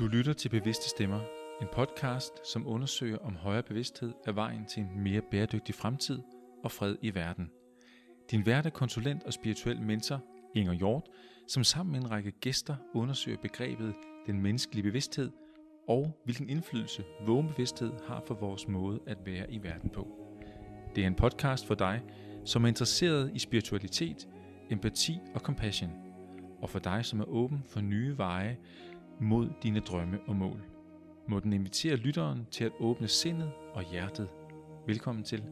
Du lytter til Bevidste Stemmer, en podcast, som undersøger om højere bevidsthed er vejen til en mere bæredygtig fremtid og fred i verden. Din vært er konsulent og spirituel mentor, Inger Hjort, som sammen med en række gæster undersøger begrebet den menneskelige bevidsthed og hvilken indflydelse vågen bevidsthed har for vores måde at være i verden på. Det er en podcast for dig, som er interesseret i spiritualitet, empati og compassion, og for dig, som er åben for nye veje mod dine drømme og mål. Må den invitere lytteren til at åbne sindet og hjertet. Velkommen til.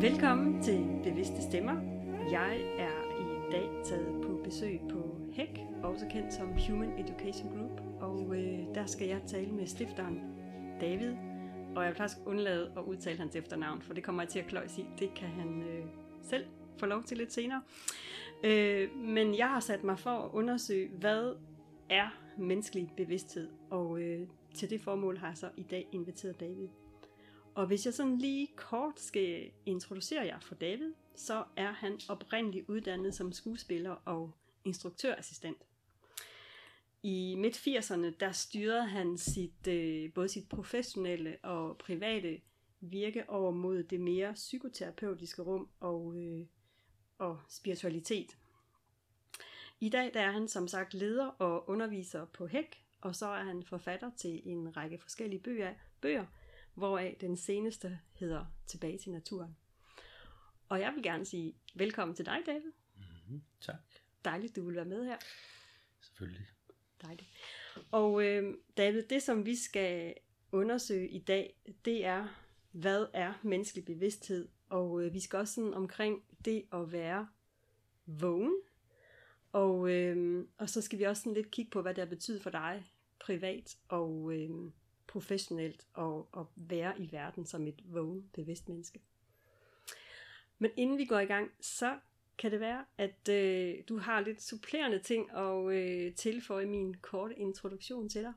Velkommen til Bevidste Stemmer. Jeg er i dag taget på besøg på HEC, også kendt som Human Education Group, og øh, der skal jeg tale med stifteren David. Og jeg vil faktisk undlade at udtale hans efternavn, for det kommer jeg til at kløjs i. Det kan han øh, selv få lov til lidt senere. Øh, men jeg har sat mig for at undersøge, hvad er menneskelig bevidsthed, og øh, til det formål har jeg så i dag inviteret David. Og hvis jeg sådan lige kort skal introducere jer for David, så er han oprindeligt uddannet som skuespiller og instruktørassistent. I midt-80'erne, der styrede han sit, øh, både sit professionelle og private virke over mod det mere psykoterapeutiske rum og, øh, og spiritualitet. I dag der er han som sagt leder og underviser på HEC, og så er han forfatter til en række forskellige bøger, bøger hvoraf den seneste hedder Tilbage til naturen. Og jeg vil gerne sige velkommen til dig, David. Mm-hmm. Tak. Dejligt, du vil være med her. Selvfølgelig. Dejligt. Og øh, David, det som vi skal undersøge i dag, det er, hvad er menneskelig bevidsthed? Og øh, vi skal også sådan omkring det at være vågen. Og, øh, og så skal vi også sådan lidt kigge på, hvad det har betydet for dig privat og øh, professionelt og, og være i verden som et vågen, bevidst menneske. Men inden vi går i gang, så kan det være, at øh, du har lidt supplerende ting at øh, tilføje min korte introduktion til dig.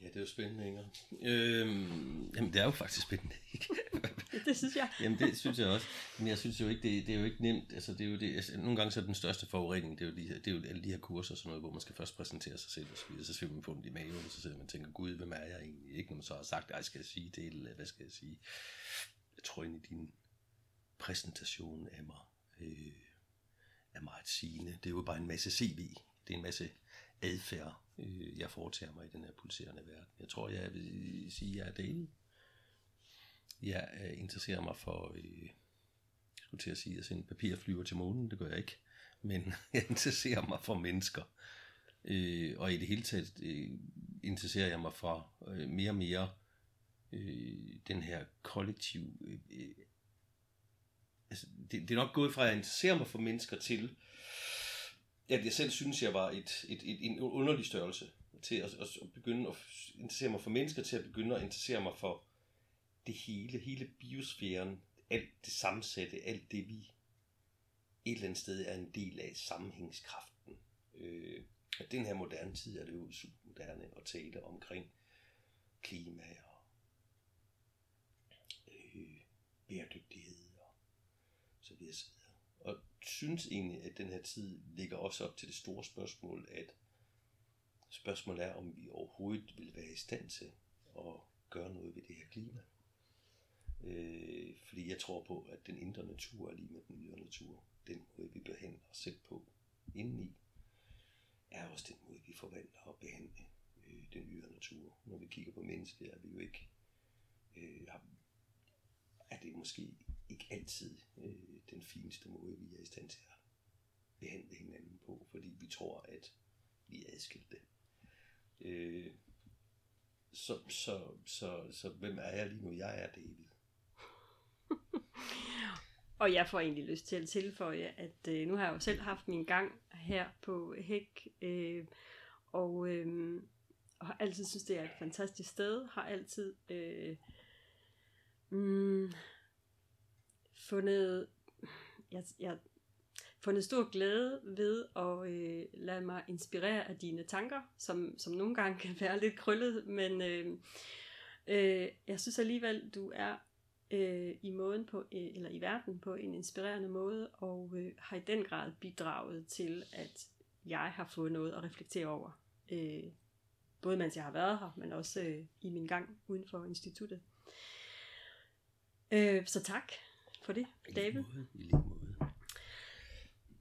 Ja, det er jo spændende, Inger. Øhm, jamen, det er jo faktisk spændende, ikke? det synes jeg. jamen, det synes jeg også. Men jeg synes jo ikke, det, det er jo ikke nemt. Altså, det er jo det, altså, nogle gange så er den største forurening, det er jo, de, det er jo alle de her kurser og sådan noget, hvor man skal først præsentere sig selv, og så, videre, så skal man få dem i maven, og så sidder man og tænker, gud, hvem er jeg egentlig? Ikke når man så har sagt, ej, skal jeg sige det, eller hvad skal jeg sige? Jeg tror egentlig, din præsentation af mig øh, er meget sigende. Det er jo bare en masse CV. Det er en masse adfærd, øh, jeg foretager mig i den her pulserende verden. Jeg tror, jeg vil sige, at jeg er David. Jeg øh, interesserer mig for, øh, jeg skulle til at sige, at sende papirflyver til månen, det gør jeg ikke, men jeg interesserer mig for mennesker. Øh, og i det hele taget øh, interesserer jeg mig for øh, mere og mere øh, den her kollektiv... Øh, altså, det, det er nok gået fra, at jeg interesserer mig for mennesker til, at jeg selv synes, jeg var et, et, et, en underlig størrelse til at, at, begynde at interessere mig for mennesker, til at begynde at interessere mig for det hele, hele biosfæren, alt det sammensatte, alt det vi et eller andet sted er en del af sammenhængskraften. Øh, at den her moderne tid er det jo super moderne at tale omkring klima og øh, bæredygtighed så videre, så videre. Og synes egentlig, at den her tid ligger også op til det store spørgsmål, at spørgsmålet er, om vi overhovedet vil være i stand til at gøre noget ved det her klima. Øh, fordi jeg tror på, at den indre natur er lige med den ydre natur. Den måde, vi behandler os selv på indeni, er også den måde, vi forvandler og behandler øh, den ydre natur. Når vi kigger på mennesket, er vi jo ikke, øh, er det måske ikke altid øh, den fineste måde, vi er i stand til at behandle hinanden på, fordi vi tror, at vi er adskilte. Øh, så, så, så, så hvem er jeg lige nu? Jeg er David. Og jeg får egentlig lyst til at tilføje, at øh, nu har jeg jo selv haft min gang her på Hæk, øh, og, øh, og har altid synes, det er et fantastisk sted, har altid øh, mm, fundet, jeg, jeg fundet stor glæde ved at øh, lade mig inspirere af dine tanker, som, som nogle gange kan være lidt krøllet, men, øh, Øh, jeg synes alligevel, du er øh, i måden på, øh, eller i verden på en inspirerende måde, og øh, har i den grad bidraget til, at jeg har fået noget at reflektere over. Øh, både mens jeg har været her, men også øh, i min gang uden for instituttet. Øh, så tak for det, David. I lige måde.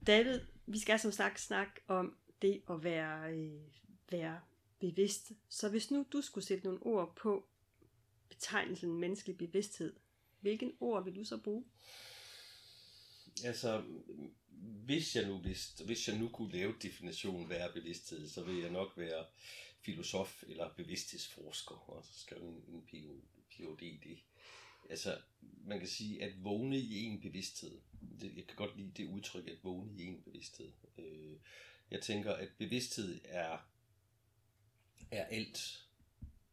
David, vi skal som sagt snakke om det at være, øh, være bevidst. Så hvis nu du skulle sætte nogle ord på betegnelsen menneskelig bevidsthed, hvilken ord vil du så bruge? Altså, hvis jeg nu vidste, hvis jeg nu kunne lave definitionen være bevidsthed, så vil jeg nok være filosof eller bevidsthedsforsker, og så skrive en, en PhD i det. Altså, man kan sige, at vågne i en bevidsthed, det, jeg kan godt lide det udtryk, at vågne i en bevidsthed. Øh, jeg tænker, at bevidsthed er, er alt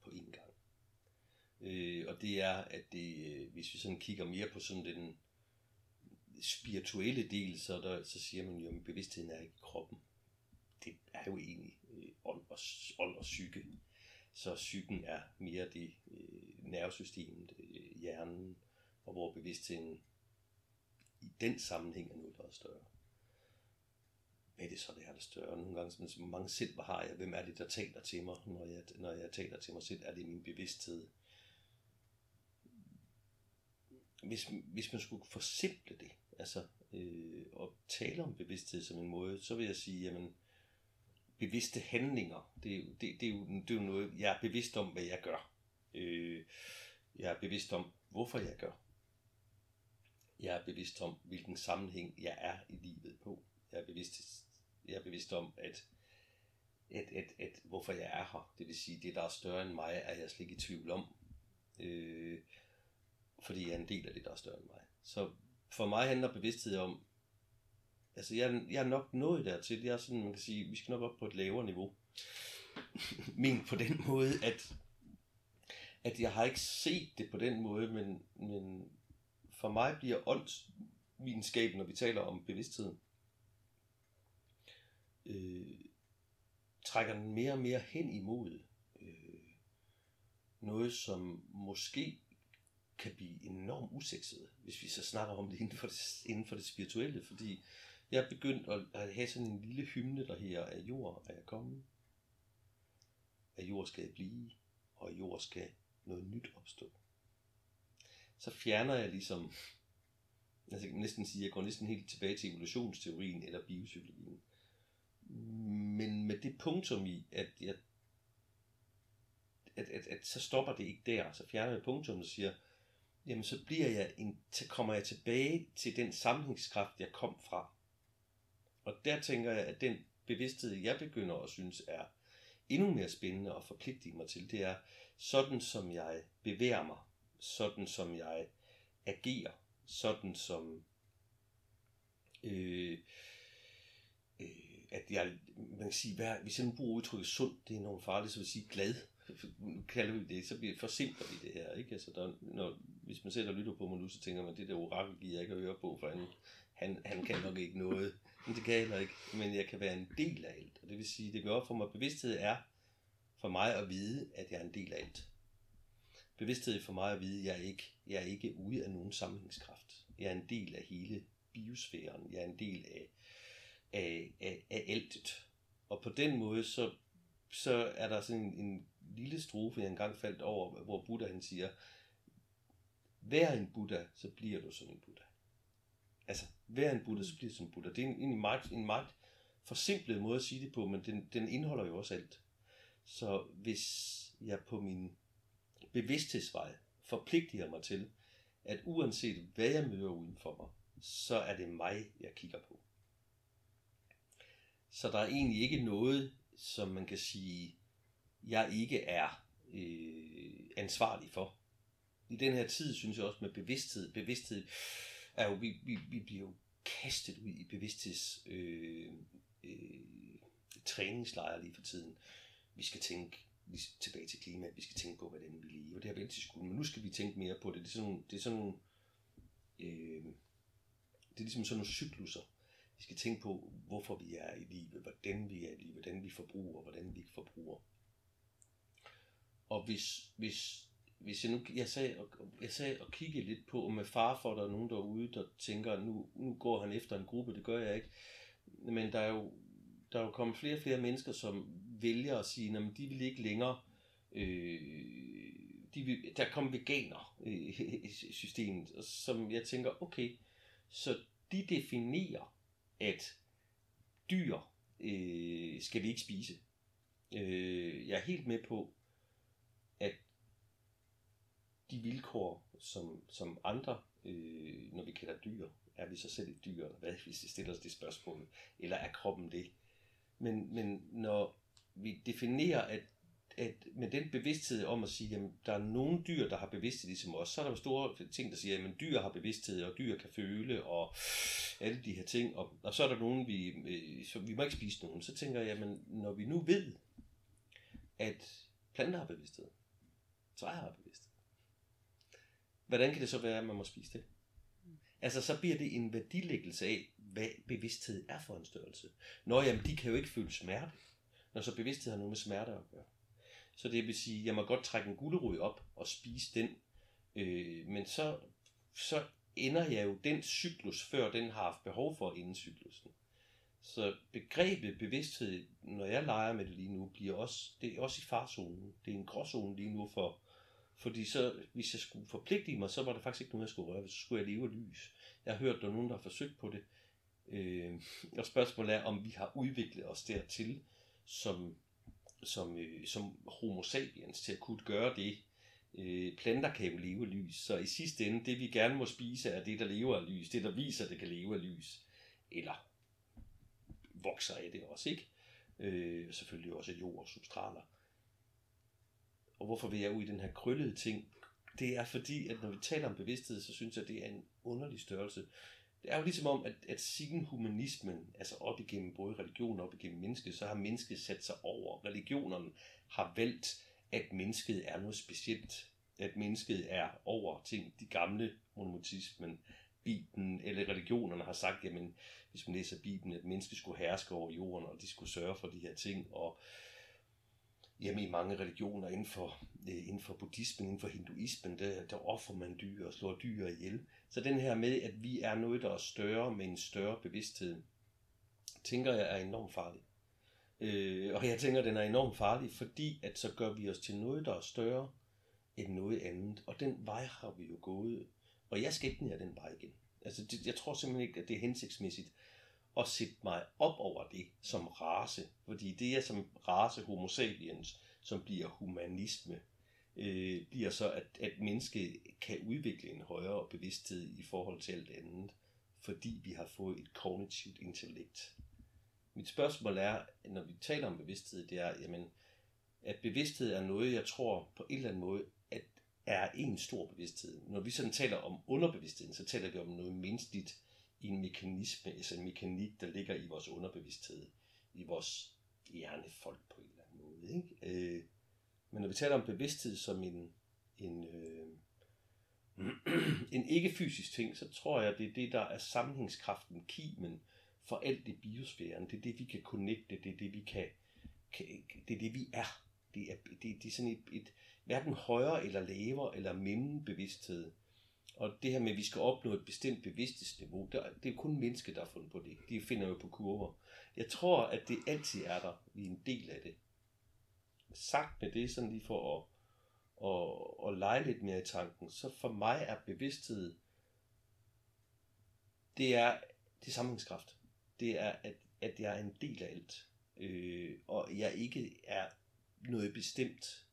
på én gang. Øh, og det er, at det, øh, hvis vi sådan kigger mere på sådan den spirituelle del, så, der, så siger man jo, at bevidstheden er ikke kroppen. Det er jo egentlig øh, ånd, og, ånd og psyke. Så psyken er mere det øh, nervesystemet, øh, hjernen, og hvor bevidstheden i den sammenhæng er noget, der er større. Hvad er det så, det er der større? Nogle gange, som mange selv, hvad har jeg? Hvem er det, der taler til mig, når jeg, når jeg taler til mig selv? Er det min bevidsthed? Hvis, hvis man skulle forsimple det, altså øh, og tale om bevidsthed som en måde, så vil jeg sige, jamen, bevidste handlinger, det, det, det, er jo, det er jo noget, jeg er bevidst om, hvad jeg gør. Øh, jeg er bevidst om, hvorfor jeg gør. Jeg er bevidst om, hvilken sammenhæng jeg er i livet på. Jeg er bevidst, jeg er bevidst om, at, at, at, at hvorfor jeg er her. Det vil sige, det der er større end mig, er jeg slet ikke i tvivl om. Øh, fordi jeg er en del af det, der er større end mig. Så for mig handler bevidsthed om, altså jeg, jeg er nok nået dertil, jeg er sådan, man kan sige, vi skal nok op på et lavere niveau. Men på den måde, at, at jeg har ikke set det på den måde, men, men for mig bliver åndsvidenskab, når vi taler om bevidstheden, øh, trækker den mere og mere hen imod øh, noget, som måske kan blive enormt usekset, hvis vi så snakker om det inden for det, inden for det spirituelle, fordi jeg er begyndt at, at have sådan en lille hymne, der her af jord er jeg kommet, af jord skal jeg blive, og af jord skal noget nyt opstå. Så fjerner jeg ligesom, altså jeg kan næsten sige, jeg går næsten helt tilbage til evolutionsteorien eller biopsykologien. Men med det punktum i, at jeg at, at, at så stopper det ikke der, så fjerner jeg punktum og siger, jamen så bliver jeg en, så kommer jeg tilbage til den sammenhængskraft, jeg kom fra. Og der tænker jeg, at den bevidsthed, jeg begynder at synes er endnu mere spændende at forpligte mig til, det er sådan, som jeg bevæger mig, sådan som jeg agerer, sådan som øh, øh, at jeg, man kan sige, hvad, hvis jeg bruger udtrykket sund, det er enormt farligt, så vil jeg sige glad, nu kalder vi det, så bliver forsimpler vi det her, ikke? Altså, der, når, hvis man selv og lytter på mig nu, så tænker man, det der orakel giver jeg ikke at høre på, for han, han, han kan nok ikke noget. Men det kan jeg heller ikke. Men jeg kan være en del af alt. Og det vil sige, det gør op for mig, bevidsthed er for mig at vide, at jeg er en del af alt. Bevidsthed for mig at vide, at jeg er ikke, jeg er ikke ude af nogen sammenhængskraft. Jeg er en del af hele biosfæren. Jeg er en del af, af, af, af altet. Og på den måde, så, så er der sådan en, en lille strofe, jeg engang faldt over, hvor Buddha han siger, vær en Buddha, så bliver du sådan en Buddha. Altså, vær en Buddha, så bliver sådan en Buddha. Det er en, en, meget, en meget forsimplet måde at sige det på, men den, den indeholder jo også alt. Så hvis jeg på min bevidsthedsvej forpligter mig til, at uanset hvad jeg møder uden for mig, så er det mig, jeg kigger på. Så der er egentlig ikke noget, som man kan sige, jeg ikke er øh, ansvarlig for. I den her tid, synes jeg også med bevidsthed, bevidsthed er jo, vi, vi, vi bliver jo kastet ud i bevidstheds øh, øh, træningslejre lige for tiden. Vi skal tænke tilbage til klima, vi skal tænke på, hvordan vi lever. Det har vi altid skulle, men nu skal vi tænke mere på det. Det er sådan, det er sådan øh, det er ligesom sådan nogle cykluser. Vi skal tænke på, hvorfor vi er i livet, hvordan vi er i livet, hvordan vi forbruger, hvordan vi ikke forbruger. Og hvis, hvis, hvis jeg nu, jeg sagde, jeg sagde at kigge lidt på, med far for, der er nogen derude, der tænker, nu, nu går han efter en gruppe, det gør jeg ikke. Men der er jo, der er jo kommet flere og flere mennesker, som vælger at sige, at de vil ikke længere, øh, de vil, der kommer veganer øh, i systemet, som jeg tænker, okay, så de definerer, at dyr øh, skal vi ikke spise. Øh, jeg er helt med på, de vilkår, som, som andre, øh, når vi kalder dyr, er vi så selv et dyr, hvad, hvis vi stiller os det spørgsmål, eller er kroppen det? Men, men når vi definerer, at, at med den bevidsthed om at sige, at der er nogle dyr, der har bevidsthed ligesom os, så er der jo store ting, der siger, at dyr har bevidsthed, og dyr kan føle, og alle de her ting, og, og så er der nogen, vi, øh, så vi må ikke spise nogen. Så tænker jeg, jamen, når vi nu ved, at planter har bevidsthed, træer har bevidsthed, hvordan kan det så være, at man må spise det? Altså, så bliver det en værdilæggelse af, hvad bevidsthed er for en størrelse. Nå, jamen, de kan jo ikke føle smerte, når så bevidsthed har noget med smerte at gøre. Så det vil sige, jeg må godt trække en gulerod op og spise den, øh, men så, så ender jeg jo den cyklus, før den har haft behov for at ende cyklusen. Så begrebet bevidsthed, når jeg leger med det lige nu, bliver også, det er også i farzonen. Det er en gråzone lige nu for, fordi så, hvis jeg skulle forpligte mig, så var det faktisk ikke noget, jeg skulle røre Så skulle jeg leve af lys. Jeg har hørt, at der er nogen, der har forsøgt på det. Øh, og spørgsmålet er, om vi har udviklet os dertil, som, som, øh, som homo sapiens, til at kunne gøre det. Øh, planter kan jo leve af lys, så i sidste ende, det vi gerne må spise, er det, der lever af lys. Det, der viser, at det kan leve af lys. Eller vokser af det også, ikke? Øh, selvfølgelig også jord og substraler. Og hvorfor vil jeg ud i den her krøllede ting? Det er fordi, at når vi taler om bevidsthed, så synes jeg, at det er en underlig størrelse. Det er jo ligesom om, at, at siden humanismen, altså op igennem både religion og op igennem mennesket, så har mennesket sat sig over. Religionerne har valgt, at mennesket er noget specielt. At mennesket er over ting. De gamle monomotismen, Bibelen eller religionerne har sagt, jamen, hvis man læser Bibelen, at mennesket skulle herske over jorden, og de skulle sørge for de her ting, og jamen, i mange religioner inden for, øh, inden for buddhismen, inden for hinduismen, der, der offrer man dyr og slår dyr ihjel. Så den her med, at vi er noget, der er større med en større bevidsthed, tænker jeg er enormt farlig. Øh, og jeg tænker, at den er enormt farlig, fordi at så gør vi os til noget, der er større end noget andet. Og den vej har vi jo gået. Og jeg skal ikke ned den vej igen. Altså, det, jeg tror simpelthen ikke, at det er hensigtsmæssigt at sætte mig op over det som race. Fordi det er som race homo sapiens, som bliver humanisme, øh, bliver så, at, at mennesket kan udvikle en højere bevidsthed i forhold til alt andet, fordi vi har fået et kognitivt intellekt. Mit spørgsmål er, når vi taler om bevidsthed, det er, jamen, at bevidsthed er noget, jeg tror på en eller anden måde, at er en stor bevidsthed. Når vi sådan taler om underbevidstheden, så taler vi om noget menneskeligt, i en mekanisme, altså en mekanik, der ligger i vores underbevidsthed, i vores hjernefolk på en eller anden måde. Ikke? Øh, men når vi taler om bevidsthed som en, en, øh, en ikke-fysisk ting, så tror jeg, det er det, der er sammenhængskraften, kimen for alt i biosfæren. Det er det, vi kan connecte, det er det, vi kan, kan det er det, vi er. Det er, det, det er sådan et, et hverken højere eller lavere eller mellembevidsthed. Og det her med, at vi skal opnå et bestemt bevidsthedsniveau, der, det er kun mennesker, der har fundet på det. De finder jo på kurver. Jeg tror, at det altid er der. Vi er en del af det. Sagt med det, sådan lige for at, at, at lege lidt mere i tanken, så for mig er bevidsthed, det er, det er sammenhængskraft. Det er, at, at jeg er en del af alt. Øh, og jeg ikke er noget bestemt.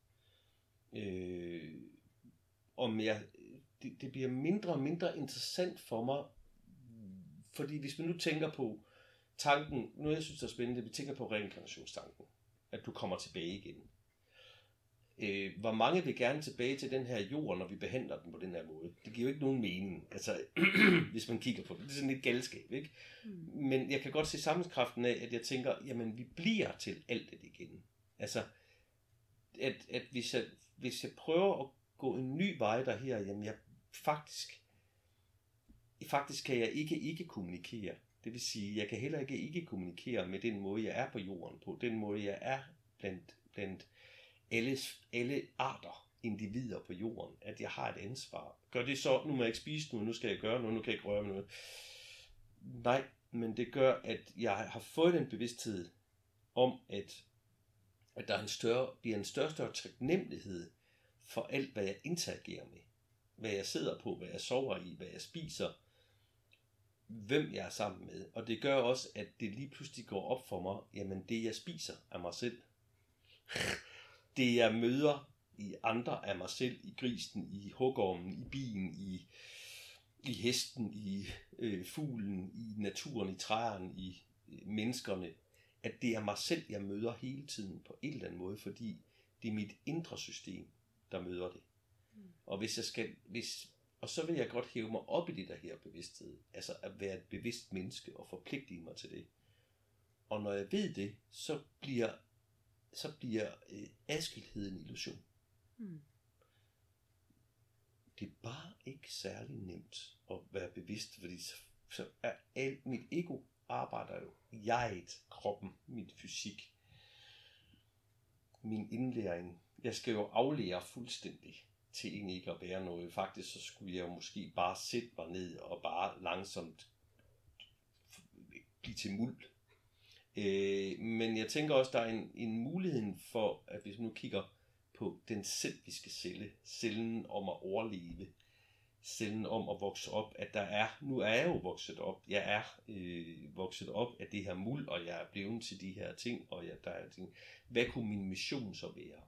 Øh, om jeg det, det bliver mindre og mindre interessant for mig, fordi hvis man nu tænker på tanken, noget jeg synes er spændende, vi tænker på reinkarnationstanken, at du kommer tilbage igen. Øh, hvor mange vil gerne tilbage til den her jord, når vi behandler den på den her måde? Det giver jo ikke nogen mening, altså, hvis man kigger på det. Det er sådan lidt galskab, ikke? Mm. Men jeg kan godt se sammenkraften af, at jeg tænker, jamen vi bliver til alt det igen. Altså, at, at hvis, jeg, hvis jeg prøver at gå en ny vej der her, jamen jeg faktisk, faktisk kan jeg ikke ikke kommunikere. Det vil sige, jeg kan heller ikke ikke kommunikere med den måde, jeg er på jorden på, den måde, jeg er blandt, blandt alle, alle arter. individer på jorden, at jeg har et ansvar. Gør det så, nu må jeg ikke spise nu, nu skal jeg gøre noget, nu kan jeg ikke røre noget. Nej, men det gør, at jeg har fået den bevidsthed om, at, at der er en større, bliver en større, større taknemmelighed for alt, hvad jeg interagerer med. Hvad jeg sidder på, hvad jeg sover i, hvad jeg spiser, hvem jeg er sammen med. Og det gør også, at det lige pludselig går op for mig, jamen det jeg spiser er mig selv. det jeg møder i andre af mig selv, i grisen, i hugormen, i bien, i, i hesten, i øh, fuglen, i naturen, i træerne, i øh, menneskerne, at det er mig selv, jeg møder hele tiden på en eller anden måde, fordi det er mit indre system, der møder det. Mm. Og hvis jeg skal, hvis, og så vil jeg godt hæve mig op i det der her bevidsthed, altså at være et bevidst menneske og forpligte mig til det. Og når jeg ved det, så bliver, så bliver øh, adskildhed en illusion. Mm. Det er bare ikke særlig nemt at være bevidst, fordi så, så er alt mit ego arbejder jo jeget, kroppen, min fysik, min indlæring. Jeg skal jo aflære fuldstændig til egentlig ikke at være noget. Faktisk så skulle jeg jo måske bare sætte mig ned og bare langsomt blive til muld. Øh, men jeg tænker også, der er en, en mulighed for, at hvis man nu kigger på den selviske celle, cellen om at overleve, cellen om at vokse op, at der er, nu er jeg jo vokset op, jeg er øh, vokset op af det her muld, og jeg er blevet til de her ting, og jeg, der er ting. Hvad kunne min mission så være?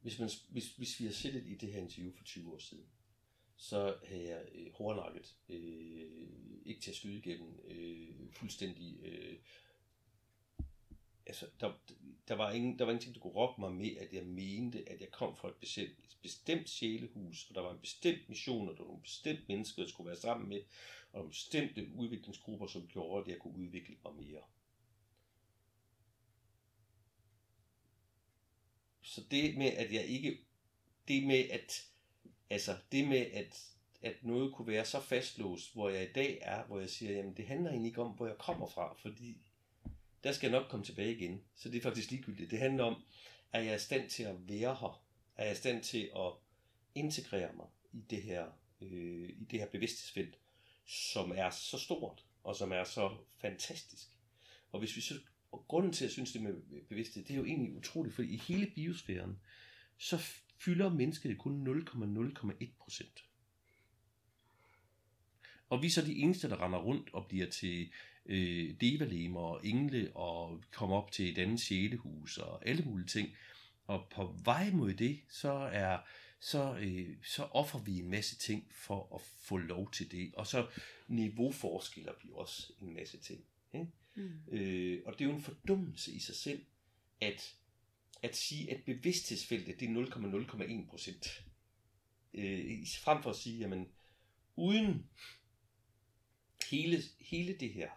Hvis, man, hvis, hvis vi har siddet i det her interview for 20 år siden, så havde jeg øh, hårdnakket, øh, ikke til at skyde igennem, øh, fuldstændig øh, altså, der, der, var ingen, der var ingenting, der kunne rokke mig med, at jeg mente, at jeg kom fra et bestemt, et bestemt sjælehus, og der var en bestemt mission, og der var nogle bestemt mennesker, jeg skulle være sammen med, og nogle bestemte udviklingsgrupper, som gjorde, at jeg kunne udvikle mig mere. Så det med, at jeg ikke, det med, at, altså, det med, at, at noget kunne være så fastlåst, hvor jeg i dag er, hvor jeg siger, jamen det handler egentlig ikke om, hvor jeg kommer fra, fordi der skal jeg nok komme tilbage igen. Så det er faktisk ligegyldigt. Det handler om, at jeg i stand til at være her? Er jeg i stand til at integrere mig i det her, øh, i det her bevidsthedsfelt, som er så stort, og som er så fantastisk. Og hvis vi så, og grunden til, at jeg synes det med bevidsthed, det er jo egentlig utroligt, for i hele biosfæren, så fylder mennesket kun 0,0,1 procent. Og vi er så de eneste, der render rundt og bliver til øh, devalemer og engle og kommer op til et andet sjælehus og alle mulige ting. Og på vej mod det, så er så, øh, så offer vi en masse ting for at få lov til det. Og så niveauforskiller vi også en masse ting. Ikke? Mm. Øh, og det er jo en fordummelse i sig selv, at, at sige, at bevidsthedsfeltet det er 0,0,1 procent. Øh, frem for at sige, jamen, uden hele, hele det her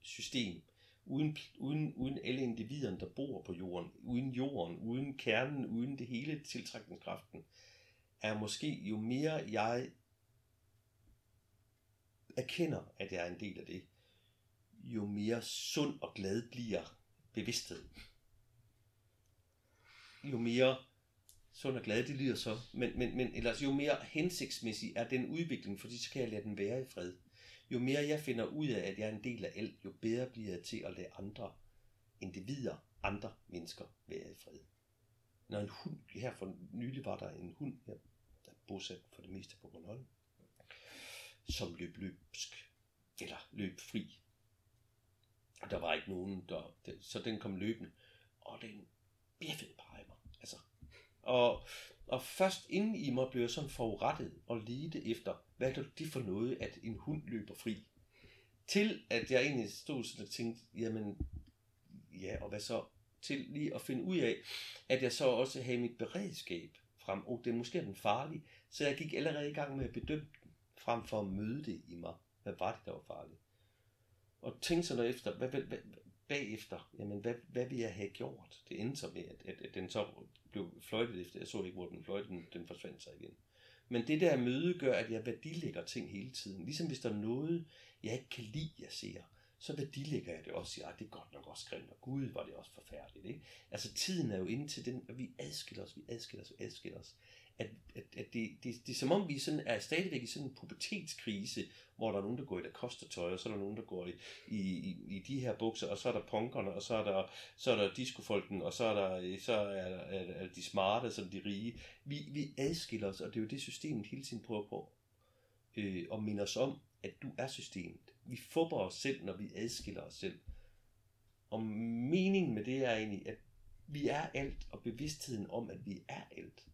system, uden, uden, uden alle individerne, der bor på jorden, uden jorden, uden kernen, uden det hele tiltrækningskraften, er måske jo mere jeg erkender, at jeg er en del af det, jo mere sund og glad bliver bevidstheden. Jo mere sund og glad det lyder så, men, men, men ellers jo mere hensigtsmæssig er den udvikling, fordi så kan jeg lade den være i fred jo mere jeg finder ud af, at jeg er en del af alt, jo bedre bliver jeg til at lade andre individer, andre mennesker være i fred. Når en hund, her for nylig var der en hund, her, der er bosat for det meste på Bornholm, som løb løbsk, eller løb fri. Der var ikke nogen, der, så den kom løbende, og den bjeffede bare mig. Altså, og, og først inden i mig blev jeg sådan forurettet og lide efter, hvad er det for noget, at en hund løber fri? Til at jeg egentlig stod sådan og tænkte, jamen, ja, og hvad så? Til lige at finde ud af, at jeg så også havde mit beredskab frem. Og oh, det måske er den farlig. Så jeg gik allerede i gang med at bedømme den, frem for at møde det i mig. Hvad var det, der var farligt? Og tænkte så efter, hvad, hvad, hvad, bagefter, jamen hvad, hvad vil jeg have gjort? Det endte så med, at, at, at den så blev fløjtet efter. Jeg så ikke, hvor den fløjtede, den, den forsvandt sig igen. Men det der møde gør, at jeg værdilægger ting hele tiden. Ligesom hvis der er noget, jeg ikke kan lide, jeg ser, så værdilægger jeg det også Ja, det er godt nok også grimt, og Gud var det også forfærdeligt. Ikke? Altså tiden er jo inde til den, og vi adskiller os, vi adskiller os, vi adskiller os. At, at, at det, det, det, er som om vi sådan er stadigvæk i sådan en pubertetskrise, hvor der er nogen, der går i der tøj, og så er der nogen, der går i, i, i, i de her bukser, og så er der punkerne, og så er der, så er der discofolken, og så er der, så er, er, er de smarte, som de rige. Vi, vi adskiller os, og det er jo det, systemet hele tiden prøver på øh, at minde os om, at du er systemet. Vi fubber os selv, når vi adskiller os selv. Og meningen med det er egentlig, at vi er alt, og bevidstheden om, at vi er alt,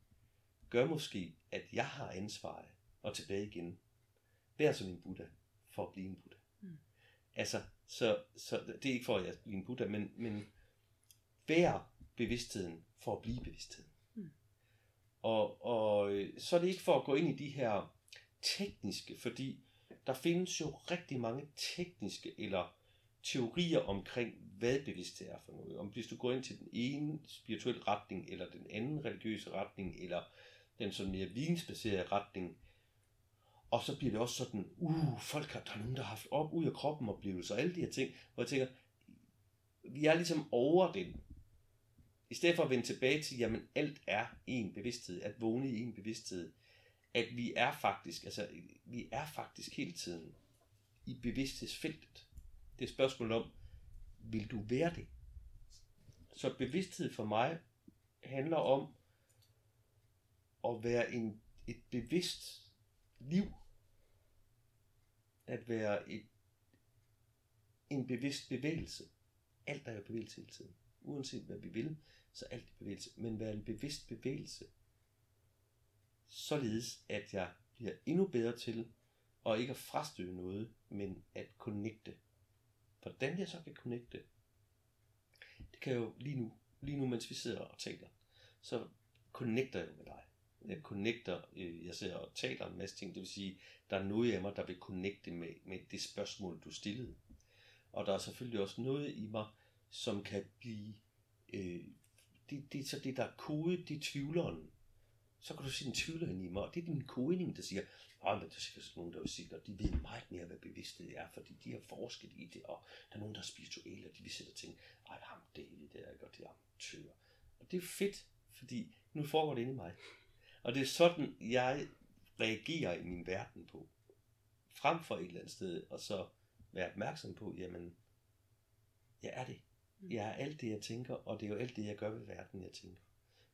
gør måske, at jeg har ansvaret og tilbage igen. Vær som en Buddha, for at blive en Buddha. Mm. Altså, så, så det er ikke for, at jeg bliver en Buddha, men, men vær bevidstheden for at blive bevidstheden. Mm. Og, og øh, så er det ikke for at gå ind i de her tekniske, fordi der findes jo rigtig mange tekniske eller teorier omkring, hvad bevidsthed er for noget. Om hvis du går ind til den ene spirituelle retning, eller den anden religiøse retning, eller den sådan mere vidensbaserede retning, og så bliver det også sådan, uh, folk har, der er nogen, der har haft op ud af kroppen oplevelser, og alle de her ting, hvor jeg tænker, vi er ligesom over den. I stedet for at vende tilbage til, jamen alt er en bevidsthed, at vågne i en bevidsthed, at vi er faktisk, altså vi er faktisk hele tiden i bevidsthedsfeltet. Det er et spørgsmål om, vil du være det? Så bevidsthed for mig handler om at være en, et bevidst liv. At være et, en bevidst bevægelse. Alt er jo bevægelse hele tiden. Uanset hvad vi vil, så alt er bevægelse. Men være en bevidst bevægelse således at jeg bliver endnu bedre til at ikke at frastøde noget, men at connecte. Hvordan jeg så kan connecte, det kan jeg jo lige nu, lige nu mens vi sidder og taler, så connecter jeg med dig. Jeg connecter, øh, jeg sidder og taler en masse ting, det vil sige, der er noget af mig, der vil connecte med, med det spørgsmål, du stillede. Og der er selvfølgelig også noget i mig, som kan blive, øh, det, det er så det, der er kode, det er tvivleren så kan du se en tvivler ind i mig, og det er din kodning, der siger, nej, men der er sikkert nogen, der vil sige, at de ved meget mere, hvad bevidsthed er, fordi de har forsket i det, og der er nogen, der er spirituelle, og de vil sætte og tænke, ej, ham David, det er godt, det er amatør. Og det er fedt, fordi nu foregår det inde i mig. Og det er sådan, jeg reagerer i min verden på. Frem for et eller andet sted, og så være opmærksom på, jamen, jeg er det. Jeg er alt det, jeg tænker, og det er jo alt det, jeg gør ved verden, jeg tænker.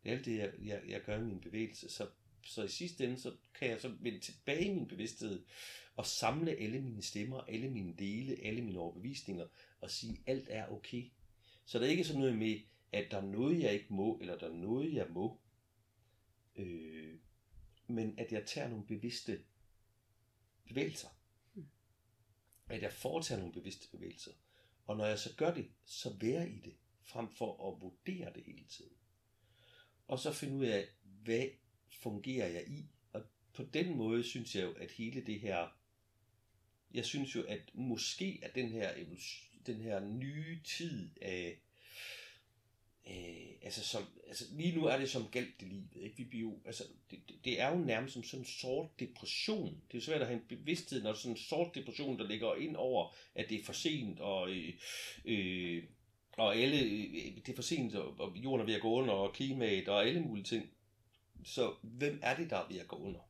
Det er alt det, jeg, jeg, jeg gør i min bevægelse. Så, så i sidste ende, så kan jeg så vende tilbage i min bevidsthed og samle alle mine stemmer, alle mine dele, alle mine overbevisninger og sige, at alt er okay. Så der er ikke sådan noget med, at der er noget, jeg ikke må, eller der er noget, jeg må. Øh, men at jeg tager nogle bevidste bevægelser. At jeg foretager nogle bevidste bevægelser. Og når jeg så gør det, så være i det, frem for at vurdere det hele tiden og så finde ud af, hvad fungerer jeg i? Og på den måde synes jeg jo, at hele det her, jeg synes jo, at måske at den her, den her nye tid af, øh, altså, som, altså lige nu er det som galt det livet, ikke? Vi bliver altså, det, det, er jo nærmest som sådan en sort depression. Det er jo svært at have en bevidsthed, når sådan en sort depression, der ligger ind over, at det er for sent, og øh, øh, og alle, øh, øh det er for sent, og jorden er ved at gå under, og klimaet, og alle mulige ting. Så hvem er det, der er ved at gå under?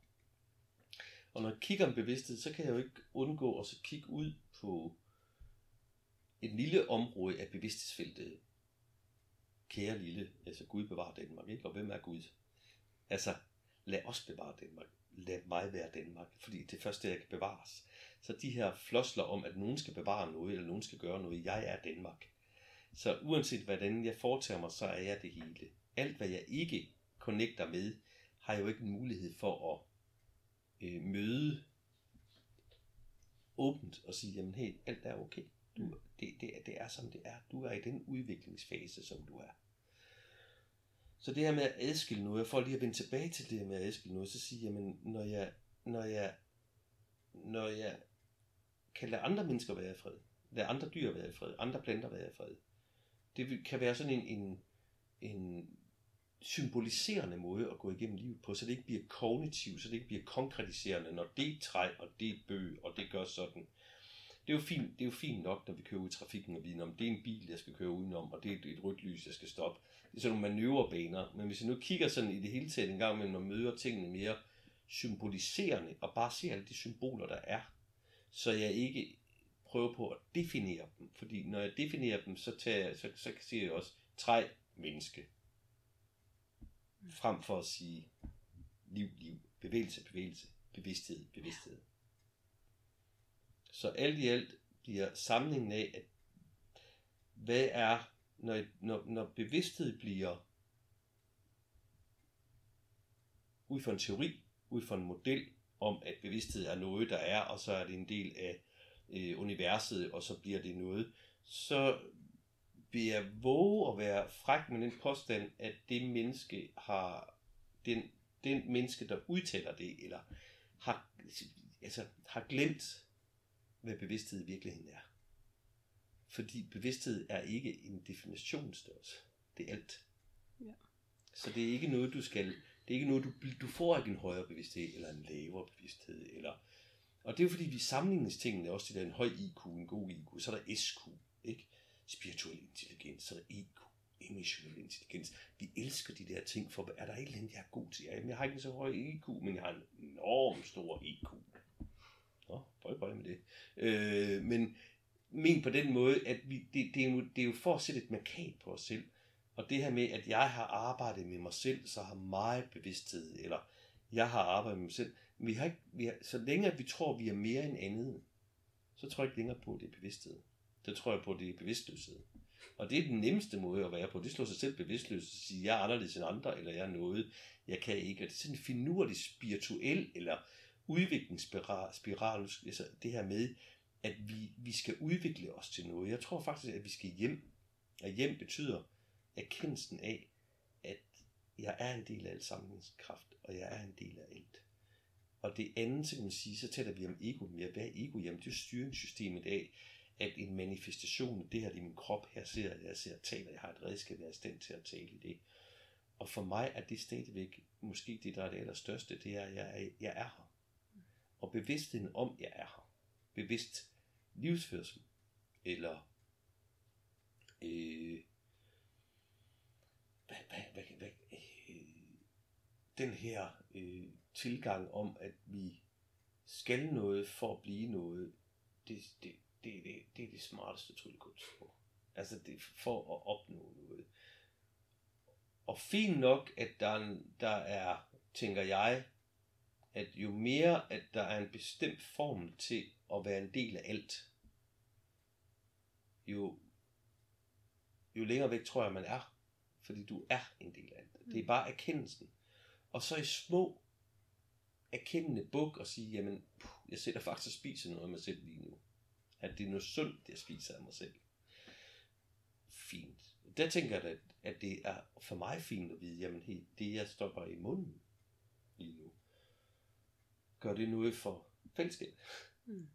Og når jeg kigger en bevidsthed, så kan jeg jo ikke undgå at så kigge ud på et lille område af bevidsthedsfeltet. Kære lille, altså Gud bevarer Danmark, ikke? Og hvem er Gud? Altså, lad os bevare Danmark. Lad mig være Danmark, fordi det er jeg kan bevares. Så de her flosler om, at nogen skal bevare noget, eller nogen skal gøre noget, jeg er Danmark så uanset hvordan jeg foretager mig, så er jeg det hele. Alt hvad jeg ikke connecter med, har jeg jo ikke en mulighed for at øh, møde åbent og sige, jamen hey, alt er okay. Du det, det, det er som det er. Du er i den udviklingsfase, som du er. Så det her med at adskille noget, for lige at vende tilbage til det her med at adskille noget, så sige, jamen når jeg, når jeg, når jeg kan lade andre mennesker være i fred, lade andre dyr være i fred, andre planter være i fred, det kan være sådan en, en, en symboliserende måde at gå igennem livet på, så det ikke bliver kognitivt, så det ikke bliver konkretiserende, når det er træ, og det er bøg, og det gør sådan det er jo fint, det er jo fint nok, når vi kører ud i trafikken og vi om det er en bil, jeg skal køre udenom, og det er et, et rødt lys, jeg skal stoppe. Det er sådan nogle manøvrebaner. Men hvis jeg nu kigger sådan i det hele taget en gang imellem og møder tingene mere symboliserende, og bare ser alle de symboler, der er, så jeg ikke prøver på at definere dem. Fordi når jeg definerer dem, så, tager jeg, så, så siger jeg også træ, menneske. Frem for at sige liv, liv, bevægelse, bevægelse, bevidsthed, bevidsthed. Så alt i alt bliver samlingen af, at hvad er, når, når, når bevidsthed bliver ud fra en teori, ud fra en model om, at bevidsthed er noget, der er, og så er det en del af øh, universet, og så bliver det noget, så vil jeg våge at være fræk med den påstand, at det menneske har, den, den menneske, der udtaler det, eller har, altså, har glemt, hvad bevidsthed i virkeligheden er. Fordi bevidsthed er ikke en definitionsstørrelse. Det er alt. Ja. Så det er ikke noget, du skal... Det er ikke noget, du, du får ikke en højere bevidsthed, eller en lavere bevidsthed, eller... Og det er jo fordi, vi sammenligningstingene også til der en høj IQ, en god IQ, så er der SQ, ikke? Spirituel intelligens, så er der EQ, emotionel intelligens. Vi elsker de der ting, for er der et eller andet, jeg er god til? Jamen, jeg har ikke en så høj IQ, men jeg har en enorm stor IQ. Nå, bøj, bøj med det. Øh, men men på den måde, at vi, det, det, er jo, det er jo for at sætte et markat på os selv. Og det her med, at jeg har arbejdet med mig selv, så har meget bevidsthed, eller jeg har arbejdet med mig selv. Vi har ikke, vi har, så længe vi tror, vi er mere end andet, så tror jeg ikke længere på, at det er bevidsthed. Så tror jeg på, at det er bevidstløshed. Og det er den nemmeste måde at være på. Det slår sig selv bevidstløs og sige, jeg er anderledes end andre, eller jeg er noget, jeg kan ikke. Og det er sådan en finurlig spirituel eller udviklingsspiral, altså det her med, at vi, vi skal udvikle os til noget. Jeg tror faktisk, at vi skal hjem. Og hjem betyder erkendelsen af, at jeg er en del af alt sammenhængskraft, og jeg er en del af alt. Og det andet, så kan man sige, så taler vi om ego mere. Hvad er ego? Jamen, det er styringssystemet af, at en manifestation, det her i min krop, her ser jeg, jeg ser taler, jeg har et redskab, jeg er i stand til at tale i det. Og for mig er det stadigvæk, måske det, der er det allerstørste, det er, at jeg er, jeg er her. Og bevidstheden om, jeg er her. Bevidst livsførsel. Eller øh, hvad, hvad, hvad, hvad, øh, den her øh, tilgang om, at vi skal noget for at blive noget, det, det, det, det, det er det smarteste tryllekunst på. Altså det for at opnå noget. Og fint nok, at der, der er, tænker jeg, at jo mere, at der er en bestemt form til at være en del af alt, jo, jo længere væk tror jeg, man er. Fordi du er en del af det. Det er bare erkendelsen. Og så i små erkendende buk og sige, jamen, puh, jeg sætter faktisk og spiser noget af mig selv lige nu. At det er noget sundt, jeg spiser af mig selv. Fint. Der tænker jeg, at, at det er for mig fint at vide, jamen, hey, det jeg stopper i munden lige nu, gør det noget for fællesskab. Mm.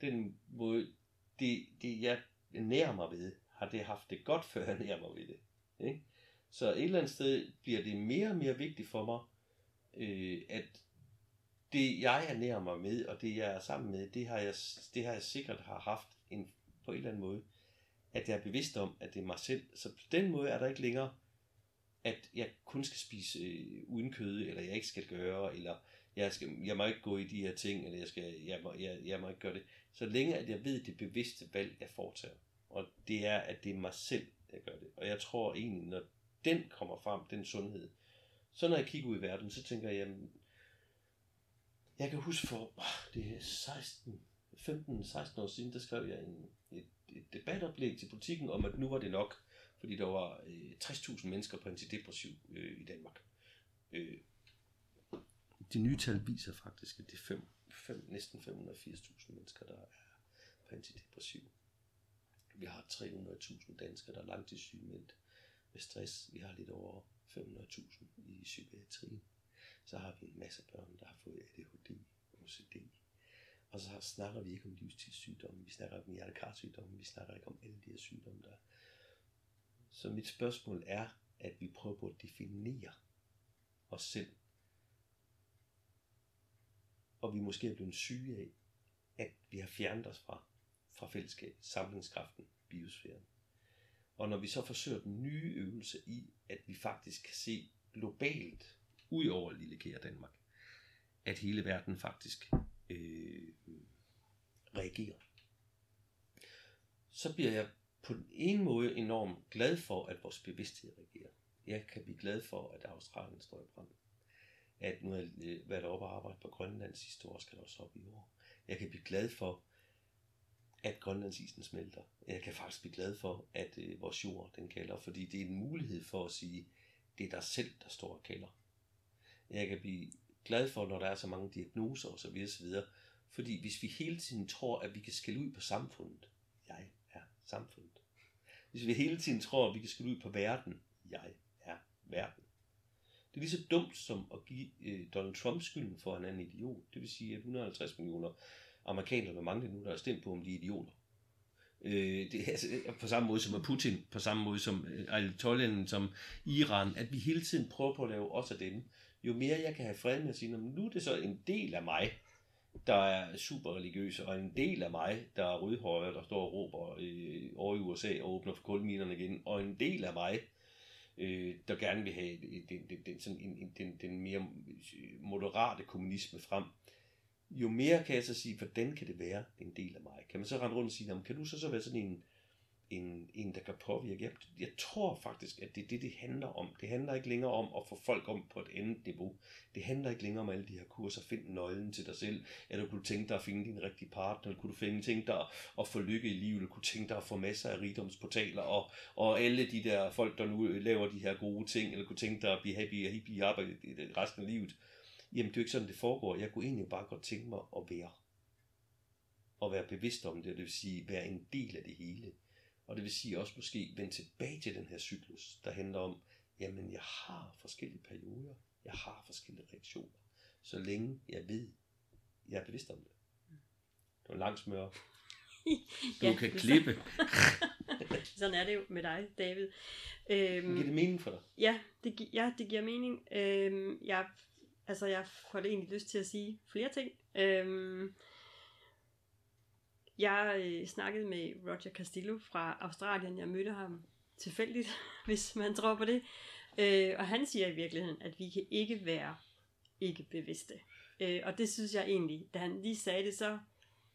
Den måde, det, det jeg nærer mig ved, har det haft det godt, før jeg nærer mig ved det. Ikke? Så et eller andet sted bliver det mere og mere vigtigt for mig, øh, at det jeg er nær mig med, og det jeg er sammen med, det har jeg, det har jeg sikkert har haft en, på en eller anden måde, at jeg er bevidst om, at det er mig selv. Så på den måde er der ikke længere, at jeg kun skal spise øh, uden kød, eller jeg ikke skal gøre, eller jeg, skal, jeg må ikke gå i de her ting, eller jeg, skal, jeg, må, jeg, jeg må ikke gøre det. Så længe at jeg ved det bevidste valg, jeg foretager. Og det er, at det er mig selv, der gør det. Og jeg tror egentlig, når den kommer frem, den sundhed, så når jeg kigger ud i verden, så tænker jeg, jamen, jeg kan huske for, det er 16, 15-16 år siden, der skrev jeg en, et, et debatoplæg til politikken om, at nu var det nok, fordi der var øh, 60.000 mennesker på antidepressiv øh, i Danmark. Øh, de nye tal viser faktisk, at det er fem, fem, næsten 580.000 mennesker, der er på antidepressiv. Vi har 300.000 danskere, der er langtidssygemeldt med stress. Vi har lidt over 500.000 i psykiatrien. Så har vi en masse børn, der har fået ADHD, OCD. Og så snakker vi ikke om livstidssygdomme, vi snakker ikke om hjertekarsygdomme, vi snakker ikke om alle de her sygdomme, der Så mit spørgsmål er, at vi prøver på at definere os selv. Og vi måske er blevet syge af, at vi har fjernet os fra fra fællesskabet, samlingskraften, biosfæren. Og når vi så forsøger den nye øvelse i, at vi faktisk kan se globalt, ud over lille kære Danmark, at hele verden faktisk øh, reagerer, så bliver jeg på den ene måde enormt glad for, at vores bevidsthed reagerer. Jeg kan blive glad for, at Australien står i brand. At nu har jeg øh, været oppe og arbejde på Grønland sidste år, skal der også op i år. Jeg kan blive glad for, at Grønlandsisen smelter. Jeg kan faktisk blive glad for, at øh, vores jord den kalder, fordi det er en mulighed for at sige, det er dig selv, der står og kalder. Jeg kan blive glad for, når der er så mange diagnoser osv. osv. Fordi hvis vi hele tiden tror, at vi kan skille ud på samfundet, jeg er samfundet. Hvis vi hele tiden tror, at vi kan skille ud på verden, jeg er verden. Det er lige så dumt som at give øh, Donald Trump skylden for, at han er en idiot. Det vil sige, at 150 millioner amerikanere, hvor mange det nu, der er stemt på, om de er idioter. Øh, det er altså, på samme måde som Putin, på samme måde som øh, Ayatollah, som Iran, at vi hele tiden prøver på at lave også af dem. Jo mere jeg kan have fred med at sige, nu er det så en del af mig, der er super religiøs, og en del af mig, der er rødhøjre, der står og råber øh, over i USA og åbner for kulminerne igen, og en del af mig, øh, der gerne vil have den, den, den, sådan en, den, den mere øh, moderate kommunisme frem. Jo mere kan jeg så sige, hvordan kan det være en del af mig? Kan man så rende rundt og sige, kan du så, så være sådan en, en, en, der kan påvirke. Jeg, jeg tror faktisk, at det er det, det handler om. Det handler ikke længere om at få folk om på et andet niveau. Det handler ikke længere om alle de her kurser. Find nøglen til dig selv. Eller kunne du tænke dig at finde din rigtige partner? Eller kunne du finde, tænke dig at få lykke i livet? Eller kunne du tænke dig at få masser af rigdomsportaler? Og, og alle de der folk, der nu laver de her gode ting? Eller kunne tænke dig at blive happy og hippie arbejde resten af livet? Jamen, det er jo ikke sådan, det foregår. Jeg kunne egentlig bare godt tænke mig at være. Og være bevidst om det, det vil sige være en del af det hele. Og det vil sige også måske vende tilbage til den her cyklus, der handler om, jamen jeg har forskellige perioder, jeg har forskellige reaktioner, så længe jeg ved, jeg er bevidst om det. Det er en lang smør. Du ja, kan klippe. Sådan er det jo med dig, David. Øhm, giver det mening for dig? Ja, det, gi- ja, det giver mening. Øhm, jeg, altså, jeg får det egentlig lyst til at sige flere ting. Øhm, jeg øh, snakkede med Roger Castillo fra Australien. Jeg mødte ham tilfældigt, hvis man tror på det. Øh, og han siger i virkeligheden, at vi kan ikke være ikke bevidste. Øh, og det synes jeg egentlig, da han lige sagde det, så,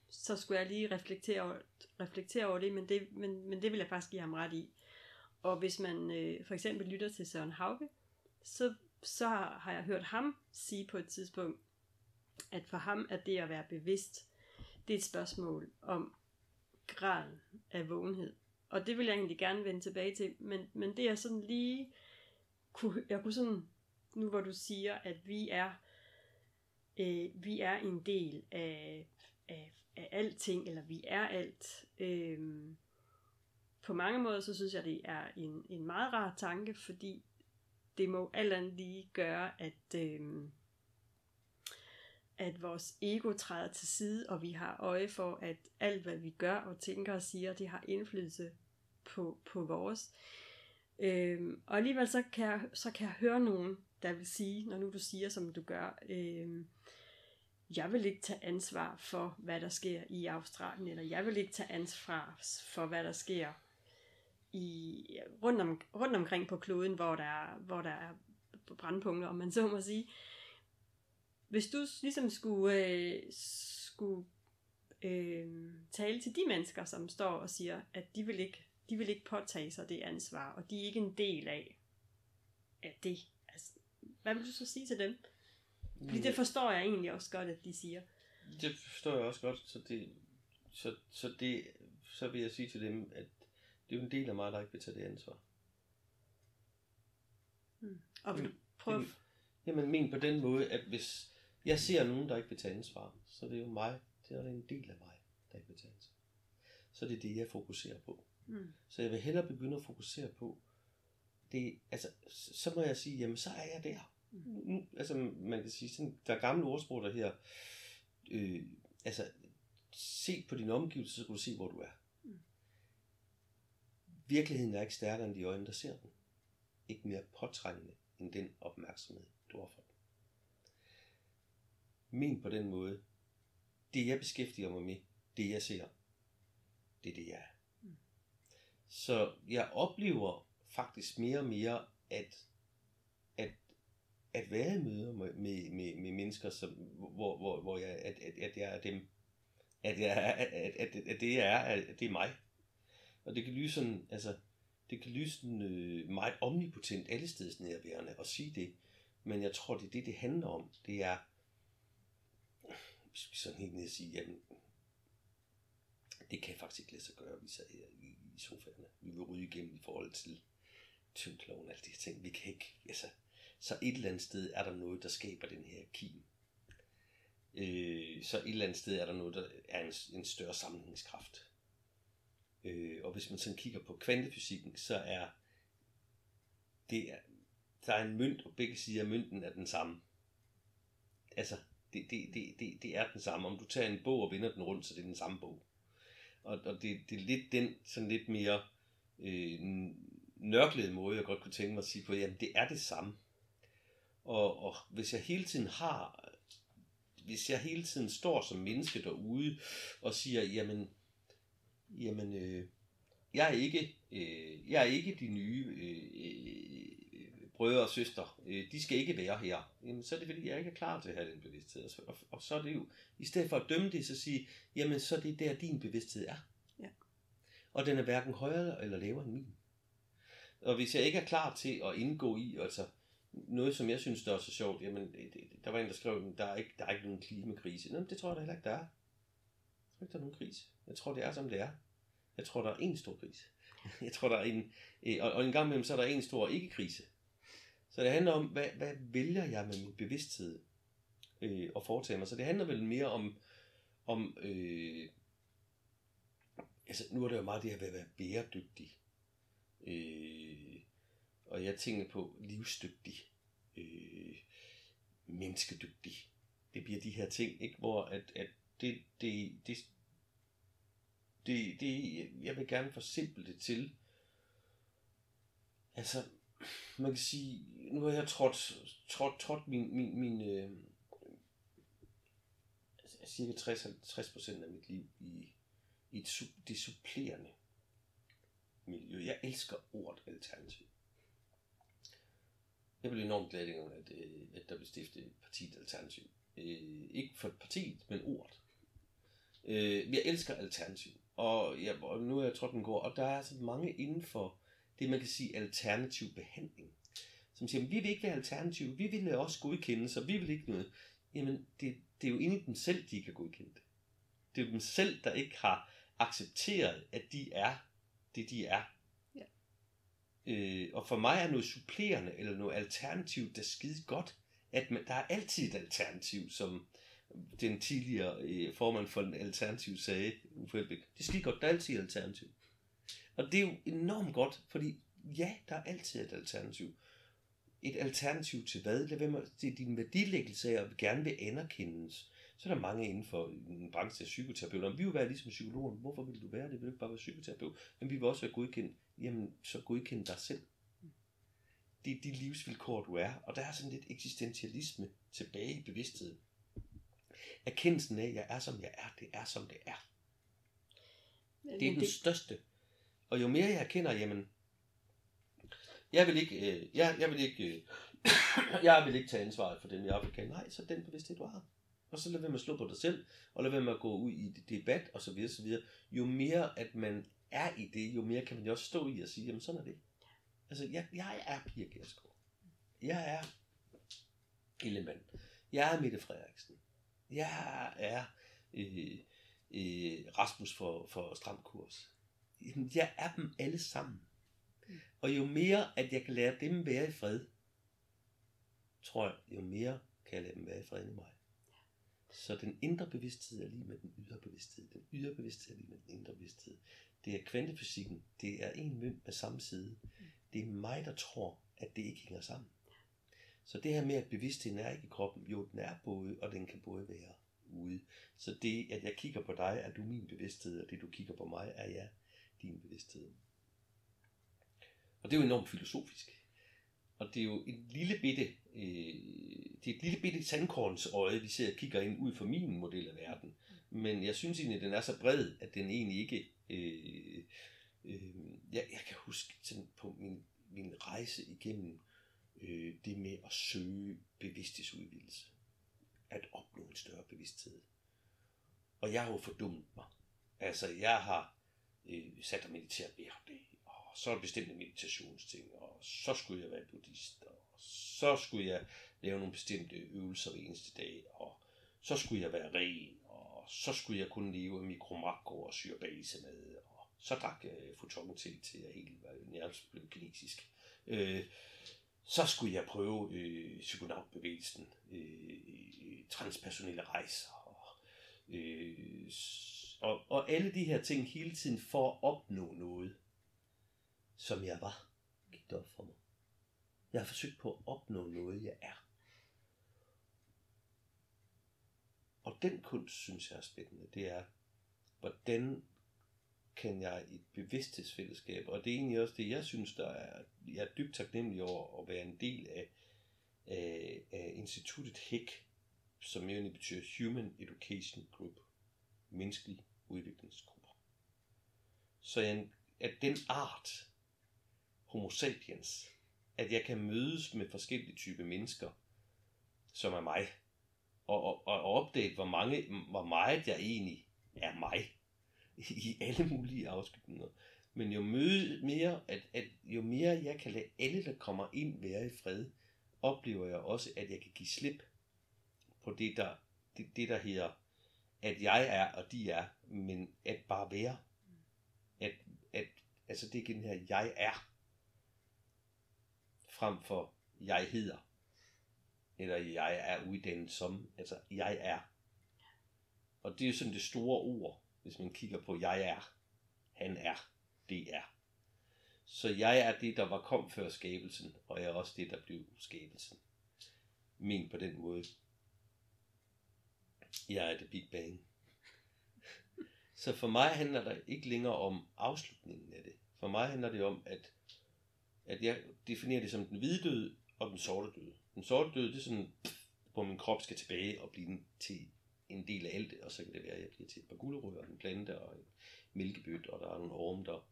så skulle jeg lige reflektere over, reflektere over det, men det, men, men det vil jeg faktisk give ham ret i. Og hvis man øh, for eksempel lytter til Søren Hauge, så, så har jeg hørt ham sige på et tidspunkt, at for ham er det at være bevidst, det er et spørgsmål om grad af vågenhed. Og det vil jeg egentlig gerne vende tilbage til, men, men det er sådan lige, kunne, jeg kunne sådan, nu hvor du siger, at vi er, øh, vi er en del af, af, af alting, eller vi er alt. Øh, på mange måder, så synes jeg, det er en, en meget rar tanke, fordi det må alt andet lige gøre, at, øh, at vores ego træder til side, og vi har øje for, at alt hvad vi gør og tænker og siger, det har indflydelse på, på vores. Øhm, og alligevel så kan, jeg, så kan jeg høre nogen, der vil sige, når nu du siger, som du gør, øhm, jeg vil ikke tage ansvar for, hvad der sker i Australien, eller jeg vil ikke tage ansvar for, hvad der sker i, rundt, om, rundt omkring på kloden, hvor der, hvor der er brandpunkter, om man så må sige. Hvis du ligesom skulle, øh, skulle øh, tale til de mennesker, som står og siger, at de vil ikke, de vil ikke påtage sig det ansvar, og de er ikke en del af, af det. Altså, hvad vil du så sige til dem? Fordi det forstår jeg egentlig også godt, at de siger. Det forstår jeg også godt, så det, så, så det, så vil jeg sige til dem, at det er jo en del af mig, der ikke vil tage det ansvar. Hmm. Og vil du prøve? Jamen, men på den måde, at hvis, jeg ser nogen, der ikke vil tage ansvar, så det er jo mig, det er en del af mig, der ikke vil tage ansvar. Så det er det, jeg fokuserer på. Mm. Så jeg vil hellere begynde at fokusere på, det, altså, så må jeg sige, jamen så er jeg der. Mm. Nu, altså, man kan sige, sådan, der er gamle ordsprog, der her, øh, altså, se på din omgivelser, så kan du se, hvor du er. Mm. Virkeligheden er ikke stærkere end de øjne, der ser den. Ikke mere påtrængende end den opmærksomhed, du har fået men på den måde. Det jeg beskæftiger mig med, det jeg ser, det er det, jeg er. Mm. Så jeg oplever faktisk mere og mere, at, at, at være i møder med, med, med, med mennesker, som, hvor, hvor, hvor jeg, at, at, at jeg er dem, at, jeg, at, at, at, at det jeg er, at det er mig. Og det kan lyde sådan, altså, det kan lyde sådan øh, meget omnipotent allestedsnærværende at sige det, men jeg tror, det er det, det handler om. Det er, sådan helt ned og sige, jamen, det kan faktisk ikke lade sig gøre, vi sad her i, i sofaerne. Vi vil ryge igennem i forhold til tyngdloven og alle de her ting. Vi kan ikke, altså, så et eller andet sted er der noget, der skaber den her kim. Øh, så et eller andet sted er der noget, der er en, en større sammenhængskraft. Øh, og hvis man sådan kigger på kvantefysikken, så er det er, der er en mønt, og begge sider af mønten er den samme. Altså, det, det, det, det, det er den samme. Om du tager en bog og vender den rundt, så det er den samme bog. Og, og det, det er lidt den sådan lidt mere øh, nørklede måde, jeg godt kunne tænke mig at sige på, jamen det er det samme. Og, og hvis jeg hele tiden har, hvis jeg hele tiden står som menneske derude og siger, jamen, jamen, øh, jeg er ikke, øh, jeg er ikke de nye øh, øh brødre og søstre, øh, de skal ikke være her. Jamen, så er det fordi, jeg ikke er klar til at have den bevidsthed. Og, og, så er det jo, i stedet for at dømme det, så sige, jamen så er det der, din bevidsthed er. Ja. Og den er hverken højere eller lavere end min. Og hvis jeg ikke er klar til at indgå i, altså noget, som jeg synes, der er så sjovt, jamen, der var en, der skrev, der er ikke, der er ikke nogen klimakrise. Nå, det tror jeg da heller ikke, der er. Jeg tror ikke, der er nogen krise. Jeg tror, det er, som det er. Jeg tror, der er en stor krise. Jeg tror, der er en, øh, og, og en gang imellem, så er der en stor ikke-krise. Så det handler om, hvad, hvad vælger jeg med min bevidsthed øh, at foretage mig. Så det handler vel mere om, om øh, altså nu er det jo meget det her med at være bæredygtig. Øh, og jeg tænker på livsdygtig, øh, menneskedygtig. Det bliver de her ting, ikke? hvor at, at det, det, det, det, det, jeg vil gerne forsimple det til, altså, man kan sige, nu har jeg trådt, trådt, trådt min, min, min øh, cirka 60% af mit liv i, i et, det supplerende miljø. Jeg elsker ordet alternativ. Jeg blev enormt glad dengang, at, øh, at der blev stiftet partiet Alternativ. Øh, ikke for partiet, men ordet. Øh, jeg elsker alternativ. Og, ja, og nu er jeg trådt den går, og der er så mange inden for det, man kan sige alternativ behandling. Som siger, vi vil ikke være alternativ, vi vil også godkende, så vi vil ikke noget. Jamen, det, det er jo inde i dem selv, de kan godkende det. Det er jo dem selv, der ikke har accepteret, at de er det, de er. Ja. Øh, og for mig er noget supplerende eller noget alternativ, der er skide godt. At man, der er altid et alternativ, som den tidligere øh, formand for en alternativ sagde, Uffe Elbæk. Det er skide godt, der er altid et alternativ. Og det er jo enormt godt, fordi ja, der er altid et alternativ. Et alternativ til hvad? Det er din værdilæggelse af at gerne vil anerkendes. Så er der mange inden for en branche af psykoterapeuter. Vi vil være ligesom psykologen. Hvorfor vil du være det? Vil du ikke bare være psykoterapeut? Men vi vil også være godkendt. Jamen, så godkend dig selv. Det er de livsvilkår, du er. Og der er sådan lidt eksistentialisme tilbage i bevidstheden. Erkendelsen af, at jeg er som jeg er, det er som det er. Det er den det... største og jo mere jeg kender, jamen, jeg vil ikke, øh, jeg, jeg vil ikke, øh, jeg vil ikke tage ansvaret for dem jeg Afrika. Nej, så den bevidsthed, du har. Og så lad være med at slå på dig selv, og lad være med at gå ud i debat, og så videre, så videre. Jo mere, at man er i det, jo mere kan man jo også stå i og sige, jamen sådan er det. Altså, jeg, jeg er Pia Gersgaard. Jeg er Ellemann. Jeg er Mette Frederiksen. Jeg er øh, øh, Rasmus for, for Stram Kurs jeg er dem alle sammen. Og jo mere, at jeg kan lære dem være i fred, tror jeg, jo mere kan jeg lade dem være i fred i mig. Så den indre bevidsthed er lige med den ydre bevidsthed. Den ydre bevidsthed er lige med den indre bevidsthed. Det er kvantefysikken. Det er en mønt med samme side. Det er mig, der tror, at det ikke hænger sammen. Så det her med, at bevidstheden er ikke i kroppen, jo, den er både, og den kan både være ude. Så det, at jeg kigger på dig, er du min bevidsthed, og det, du kigger på mig, er jeg din bevidsthed. Og det er jo enormt filosofisk. Og det er jo en lille bitte, øh, det er et lille bitte sandkorns øje, vi ser og kigger ind ud fra min model af verden. Men jeg synes egentlig, at den er så bred, at den egentlig ikke... Øh, øh, jeg, jeg kan huske sådan på min, min rejse igennem øh, det med at søge bevidsthedsudvidelse. At opnå en større bevidsthed. Og jeg har jo fordummet mig. Altså, jeg har øh, sat og mediteret hver dag, og så er bestemte meditationsting, og så skulle jeg være buddhist, og så skulle jeg lave nogle bestemte øvelser hver eneste dag, og så skulle jeg være ren, og så skulle jeg kunne leve af mikromakro og syrebase med, og så drak jeg futongen til, til jeg helt var nærmest blev kinesisk. Øh, så skulle jeg prøve øh, psykonautbevægelsen, øh, øh transpersonelle rejser, og, øh, og, og alle de her ting hele tiden for at opnå noget, som jeg var, gik det op for mig. Jeg har forsøgt på at opnå noget, jeg er. Og den kunst, synes jeg er spændende, det er, hvordan kan jeg i et bevidsthedsfællesskab, og det er egentlig også det, jeg synes, der er, jeg er dybt taknemmelig over at være en del af, af, af instituttet HEC, som egentlig betyder Human Education Group, menneskelig udviklingsgrupper. Så jeg, at den art, homo sapiens, at jeg kan mødes med forskellige typer mennesker, som er mig, og, og, og opdage, hvor, mange, hvor meget jeg egentlig er mig i alle mulige afskygninger. Men jo møde mere, at, at jo mere jeg kan lade alle, der kommer ind, være i fred, oplever jeg også, at jeg kan give slip på det, der, det, det, der hedder, at jeg er, og de er, men at bare være. At, at, altså det er den her, jeg er, frem for jeg hedder, eller jeg er uddannet som, altså jeg er. Og det er jo sådan det store ord, hvis man kigger på jeg er, han er, det er. Så jeg er det, der var kom før skabelsen, og jeg er også det, der blev skabelsen. Men på den måde. Jeg er det Big Bang. Så for mig handler det ikke længere om afslutningen af det. For mig handler det om, at, at jeg definerer det som den hvide død og den sorte død. Den sorte død, det er sådan, hvor min krop skal tilbage og blive til en del af alt det, og så kan det være, at jeg bliver til et par gulerødder, en plante og en mælkebøt, og der er nogle orme, der,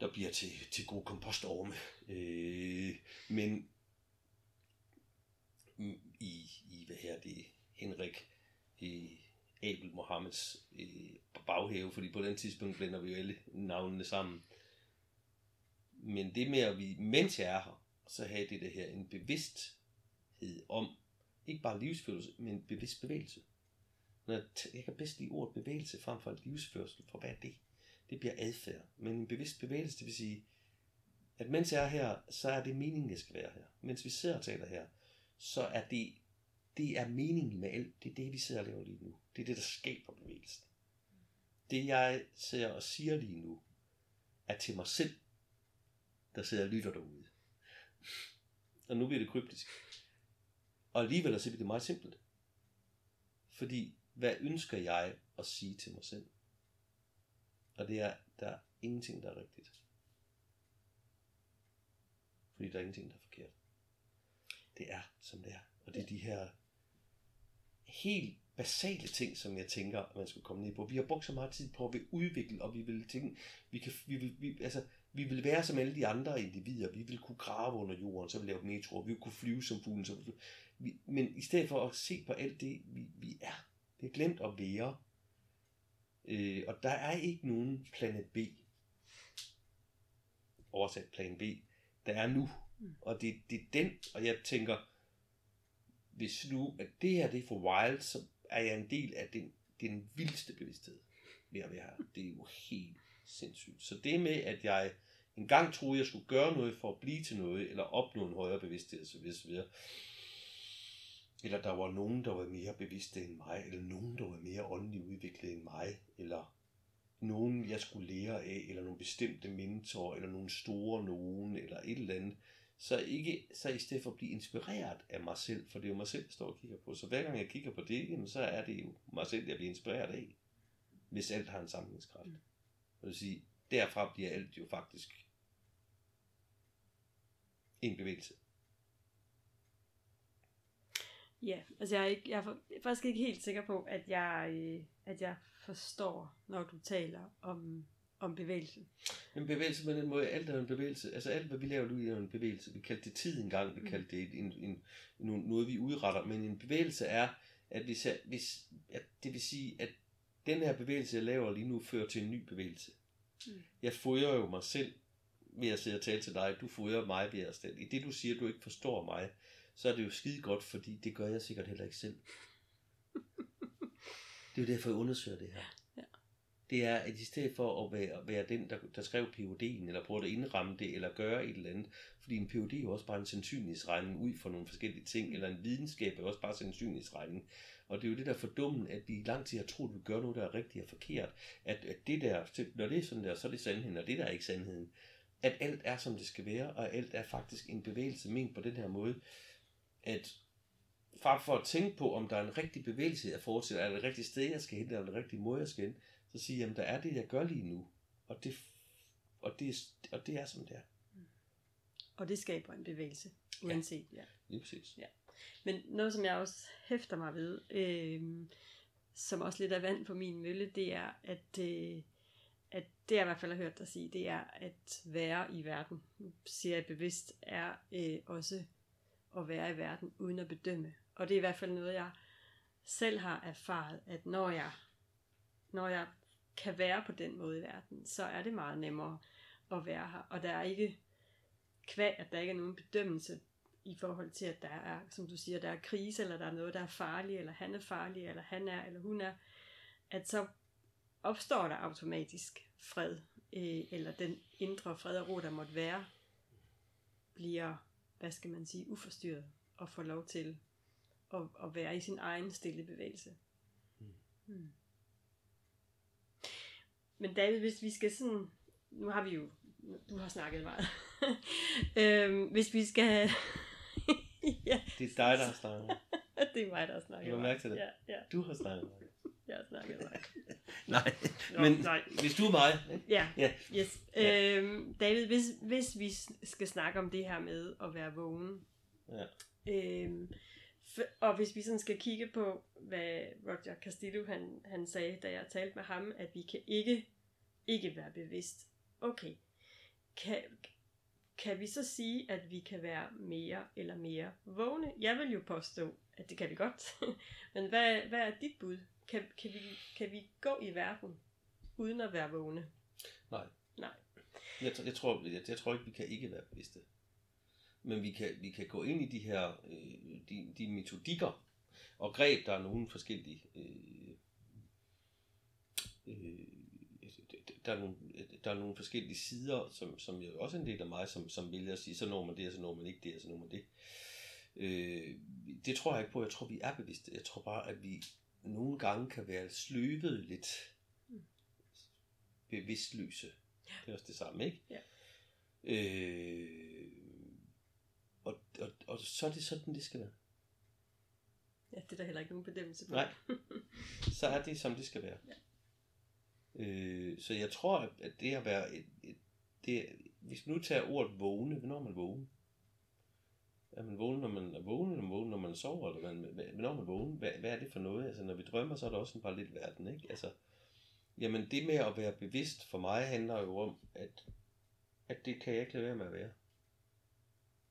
der bliver til, til gode kompostorme. Øh, men i, i, hvad her det, Henrik i Abel Mohammeds øh, baghave, fordi på den tidspunkt blender vi jo alle navnene sammen. Men det med at vi, mens jeg er her, så have det der her, en bevidsthed om, ikke bare livsførelse, men bevidst bevægelse. Når jeg, jeg kan bedst lide ordet bevægelse frem for livsførsel, for hvad er det? Det bliver adfærd. Men en bevidst bevægelse, det vil sige, at mens jeg er her, så er det meningen, jeg skal være her. Mens vi sidder og taler her, så er det, det er meningen med alt. Det er det, vi sidder og laver lige nu. Det er det, der skaber bevægelsen. Det, jeg ser og siger lige nu, er til mig selv, der sidder og lytter derude. Og nu bliver det kryptisk. Og alligevel bliver det meget simpelt. Fordi hvad ønsker jeg at sige til mig selv? Og det er, der er ingenting, der er rigtigt. Fordi der er ingenting, der er forkert. Det er, som det er. Og det er de her helt basale ting, som jeg tænker, at man skulle komme ned på. Vi har brugt så meget tid på at udvikle, og vi vil tænke, vi, kan, vi, vil, vi, altså, vi vil være som alle de andre individer. Vi vil kunne grave under jorden, så vi lave metro, vi vil kunne flyve som fuglen. Så vi, men i stedet for at se på alt det, vi, vi er, det er glemt at være. Øh, og der er ikke nogen planet B. Oversat plan B. Der er nu. Mm. Og det, det er den, og jeg tænker, hvis nu, at det her det er for wild, så er jeg en del af den, den vildeste bevidsthed ved at være her. Det er jo helt sindssygt. Så det med, at jeg engang troede, jeg skulle gøre noget for at blive til noget, eller opnå en højere bevidsthed, så videre, eller der var nogen, der var mere bevidste end mig, eller nogen, der var mere åndelig udviklet end mig, eller nogen, jeg skulle lære af, eller nogle bestemte mentorer, eller nogle store nogen, eller et eller andet. Så, ikke, så i stedet for at blive inspireret af mig selv, for det er jo mig selv, der står og kigger på. Så hver gang jeg kigger på det, jamen, så er det jo mig selv, jeg bliver inspireret af, hvis alt har en samlingskraft. Mm. Det vil sige, derfra bliver alt jo faktisk en bevægelse. Ja, altså jeg er, ikke, jeg er, faktisk ikke helt sikker på, at jeg, øh, at jeg forstår, når du taler om, om bevægelse. En bevægelse på den måde, alt er en bevægelse. Altså alt, hvad vi laver nu, er en bevægelse. Vi kaldte det tid engang, vi Mm. kaldte det en, en, en, noget, vi udretter. Men en bevægelse er, at, hvis jeg, hvis, at det vil sige, at den her bevægelse, jeg laver lige nu, fører til en ny bevægelse. Mm. Jeg fodrer jo mig selv ved at sidde og tale til dig. Du fodrer mig ved at stille. I det, du siger, du ikke forstår mig, så er det jo skide godt, fordi det gør jeg sikkert heller ikke selv. Det er jo derfor, jeg undersøger det her. Det er, at i stedet for at være, være den, der, der skrev PUD'en, eller prøvede at indramme det, eller gøre et eller andet, fordi en PUD er jo også bare en sandsynlighedsregning ud for nogle forskellige ting, eller en videnskab er jo også bare sandsynlighedsregning. Og det er jo det der fordummen, at vi i lang tid har troet, at vi gør noget, der er rigtigt og forkert. At, at det der, når det er sådan der, så er det sandheden, og det der er ikke sandheden. At alt er, som det skal være, og alt er faktisk en bevægelse ment på den her måde, at frem for at tænke på, om der er en rigtig bevægelse, jeg fortsætter, er det rigtige sted, jeg skal hen, eller er det måde, jeg skal hen, så sige, jamen der er det, jeg gør lige nu, og det, og det, er- og det er, som det er. Og det skaber en bevægelse, uanset. Ja. Lige præcis. Men noget, som jeg også hæfter mig ved, øh, som også lidt er vand på min mølle, det er, at, øh, at det jeg i hvert fald har hørt dig sige, det er at være i verden. Nu siger jeg bevidst, er øh, også at være i verden uden at bedømme. Og det er i hvert fald noget, jeg selv har erfaret, at når jeg, når jeg kan være på den måde i verden, så er det meget nemmere at være her. Og der er ikke kvæg, at der ikke er nogen bedømmelse i forhold til, at der er, som du siger, der er krise, eller der er noget, der er farligt, eller han er farlig, eller han er, eller hun er, at så opstår der automatisk fred, øh, eller den indre fred og ro, der måtte være, bliver, hvad skal man sige, uforstyrret, og får lov til at, at være i sin egen stille bevægelse. Mm. Mm. Men David, hvis vi skal sådan, nu har vi jo, du har snakket meget, øhm, hvis vi skal, ja, Det er dig, der har snakket. det er mig, der har snakket Du har mærke til det? Ja, ja, Du har snakket. jeg har snakket meget. Nej, Nå, men nej. hvis du er mig? Ja, Ja. yes. Ja. Øhm, David, hvis, hvis vi skal snakke om det her med at være vågen, Ja. øhm, og hvis vi sådan skal kigge på, hvad Roger Castillo han, han sagde, da jeg talte med ham, at vi kan ikke, ikke være bevidst. Okay, kan, kan vi så sige, at vi kan være mere eller mere vågne? Jeg vil jo påstå, at det kan vi godt. Men hvad, hvad er dit bud? Kan, kan, vi, kan vi gå i verden uden at være vågne? Nej. Nej. Jeg, jeg, tror, jeg, jeg tror ikke, vi kan ikke være bevidste. Men vi kan, vi kan gå ind i de her øh, de, de metodikker og greb, der er nogle forskellige. Øh, øh, der, er nogle, der er nogle forskellige sider, som, som jo også er en del af mig, som, som vælger at sige, så når man det, og så når man ikke det, og så når man det. Øh, det tror jeg ikke på. Jeg tror, vi er bevidste. Jeg tror bare, at vi nogle gange kan være sløvet lidt bevidstløse. Det er også det samme, ikke? Ja. Øh, og, og, og så er det sådan, det skal være. Ja, det er der heller ikke nogen bedømmelse på. Nej. Så er det, som det skal være. Ja. Øh, så jeg tror, at- det at være et, et det, hvis vi nu tager ordet vågne, hvornår er man vågen? Er man vågen, når man er vågen, eller er man vågen, når man sover, eller hvad- hvornår er man vågen? Hvad, hvad er det for noget? Altså, når vi drømmer, så er der også en par lidt verden, ikke? Altså, jamen, det med at være bevidst for mig handler jo om, at, at det kan jeg ikke lade være med at være.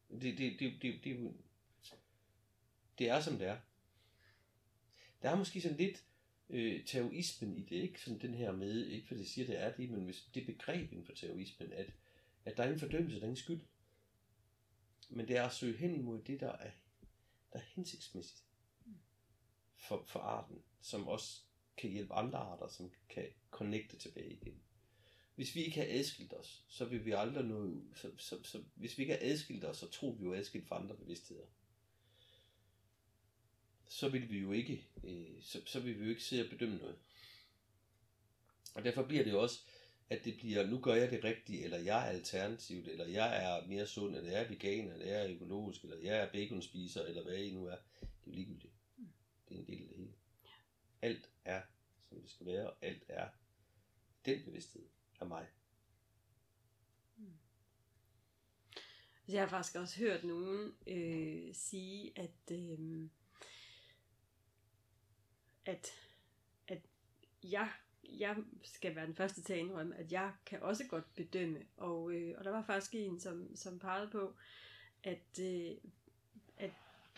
Det, det, det, det, det, det, er som det er. Der er måske sådan lidt øh, taoismen i det, ikke sådan den her med, ikke fordi det siger, det er det, men hvis det begreb inden for taoismen, at, at der er ingen fordømmelse, der er ingen skyld. Men det er at søge hen imod det, der er, der er hensigtsmæssigt for, for arten, som også kan hjælpe andre arter, som kan connecte tilbage igen. Hvis vi ikke har adskilt os, så vil vi aldrig nå ud. Så, så, så, hvis vi ikke har adskilt os, så tror vi jo adskilt fra andre bevidstheder så vil vi jo ikke, øh, så, så vil vi jo ikke sidde og bedømme noget. Og derfor bliver det jo også, at det bliver, nu gør jeg det rigtige, eller jeg er alternativt, eller jeg er mere sund, eller jeg er veganer, eller jeg er økologisk, eller jeg er baconspiser, eller hvad I nu er. Det er jo ligegyldigt. Det er en del af det hele. Alt er, som det skal være, og alt er den bevidsthed af mig. Hmm. Altså, Jeg har faktisk også hørt nogen øh, sige, at, øh, at, at jeg, jeg skal være den første til at indrømme, at jeg kan også godt bedømme. Og, øh, og der var faktisk en, som, som pegede på, at, øh, at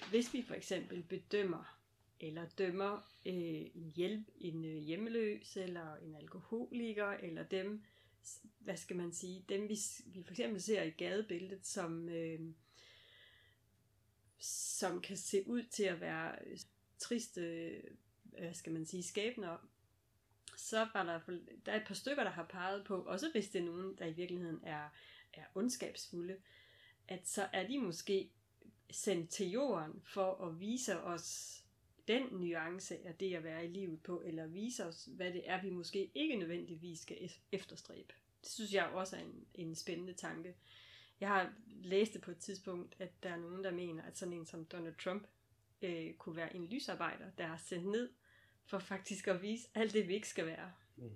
hvis vi for eksempel bedømmer eller dømmer øh, en, hjælp, en øh, hjemløs eller en alkoholiker eller dem, hvad skal man sige, dem vi, vi for eksempel ser i gadebilledet, som, øh, som kan se ud til at være øh, triste, øh, hvad skal man sige, skæbner, så var der, der er et par stykker, der har peget på, også hvis det er nogen, der i virkeligheden er, er ondskabsfulde, at så er de måske sendt til jorden for at vise os den nuance af det at være i livet på, eller vise os, hvad det er, vi måske ikke nødvendigvis skal efterstræbe. Det synes jeg også er en, en spændende tanke. Jeg har læst det på et tidspunkt, at der er nogen, der mener, at sådan en som Donald Trump øh, kunne være en lysarbejder, der er sendt ned for faktisk at vise alt det, vi ikke skal være. Mm.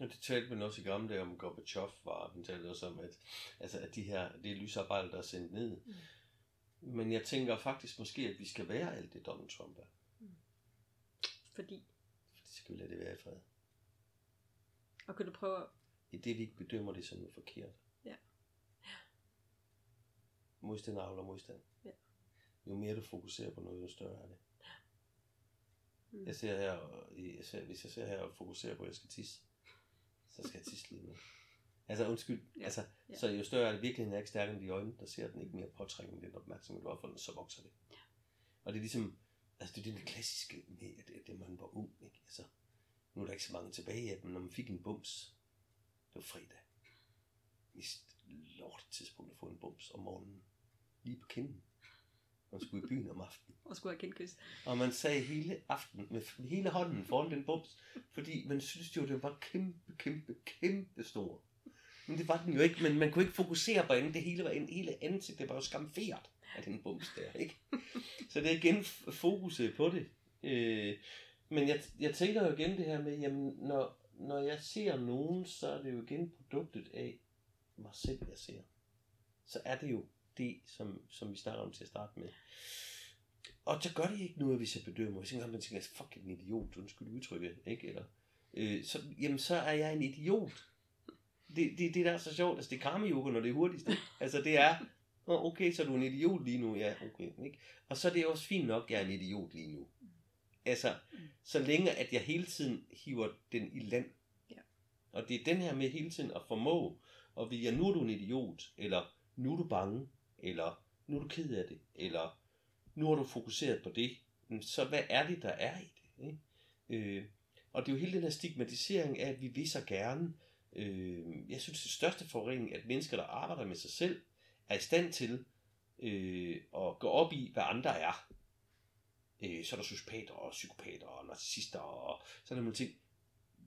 Og det talte man også i gamle dage om Gorbachev, var den talte også om, at, altså, at de her, det er lysarbejder, der er sendt ned. Mm. Men jeg tænker faktisk måske, at vi skal være alt det, Donald Trump er. Fordi? Fordi skal vi lade det være i fred. Og kan du prøve at... I det, vi ikke bedømmer det som noget forkert. Ja. ja. Modstand avler modstand. Ja. Jo mere du fokuserer på noget, jo større er det. Ja. Mm. Jeg ser her, jeg ser, hvis jeg ser her og fokuserer på, at jeg skal tisse, så skal jeg tisse lige nu. Altså undskyld, ja. altså, ja. så jo større er det virkeligheden er ikke stærkere end de øjne, der ser den ikke mere påtrængende den opmærksomhed, du har fået, så vokser det. Ja. Og det er ligesom, altså det er det klassiske med, at det, det man var ung, ikke? Altså, nu er der ikke så mange tilbage af dem, når man fik en bums, det var fredag. Mist lort tidspunkt at få en bums om morgenen, lige på kinden. Man skulle i byen om aftenen. Og skulle have kindkys. Og man sagde hele aften med hele hånden foran den bums, fordi man synes jo, det var kæmpe, kæmpe, kæmpe stor. Men det var den jo ikke, men man kunne ikke fokusere på andet. Det hele var en, hele ansigt, det var jo skamferet af den bums der, ikke? Så det er igen fokuset på det. Øh, men jeg, jeg tænker jo igen det her med, jamen, når, når jeg ser nogen, så er det jo igen produktet af mig selv, jeg ser. Så er det jo det, som, som vi snakker om til at starte med. Og så gør det ikke noget, hvis jeg bedømmer. Hvis man tænker, fuck en idiot, undskyld udtrykket, ikke? Eller, øh, så, jamen, så er jeg en idiot det, det, det der er så sjovt, altså det er karma yoga, når det er hurtigst. Altså det er, okay, så er du en idiot lige nu, ja, okay. Ikke? Og så er det også fint nok, at jeg er en idiot lige nu. Altså, så længe at jeg hele tiden hiver den i land. Ja. Og det er den her med hele tiden at formå, og vide, at nu er du en idiot, eller nu er du bange, eller nu er du ked af det, eller nu har du fokuseret på det. Så hvad er det, der er i det? Ikke? Øh, og det er jo hele den her stigmatisering af, at vi vil så gerne, Øh, jeg synes, det største forurening, at mennesker, der arbejder med sig selv, er i stand til øh, at gå op i, hvad andre er. Øh, så er der sociopater og psykopater og narcissister og sådan nogle ting.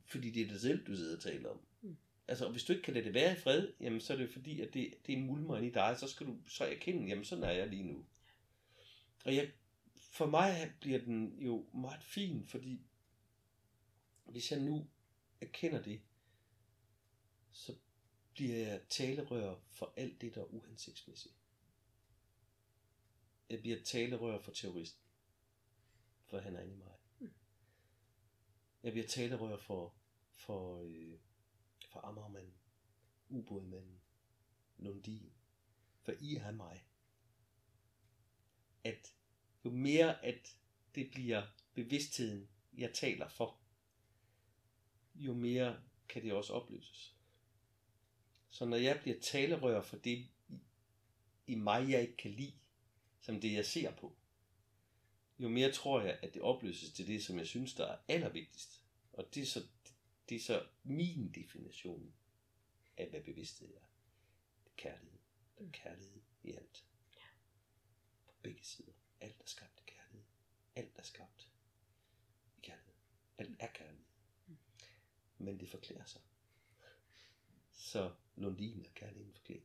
Fordi det er det selv, du sidder og taler om. Mm. Altså, hvis du ikke kan lade det være i fred, jamen, så er det fordi, at det, det er mulmer i dig, så skal du så erkende, jamen sådan er jeg lige nu. Og jeg, for mig bliver den jo meget fin, fordi hvis jeg nu erkender det, så bliver jeg talerør for alt det, der er uhensigtsmæssigt. Jeg bliver talerør for terroristen, for han er inde i mig. Jeg bliver talerør for, for, øh, for Amagermanden, ubådmanden, Lundin, for I er mig. At jo mere at det bliver bevidstheden, jeg taler for, jo mere kan det også opløses. Så når jeg bliver talerør for det i mig, jeg ikke kan lide, som det jeg ser på, jo mere tror jeg, at det opløses til det, som jeg synes, der er allervigtigst. Og det er så, det er så min definition af, hvad bevidsthed er. Det er kærlighed. Det er kærlighed i alt. På begge sider. Alt er skabt i kærlighed. Alt er skabt i kærlighed. Alt er kærlighed. Men det forklæder sig. Så Lundin er kærligheden forklædt.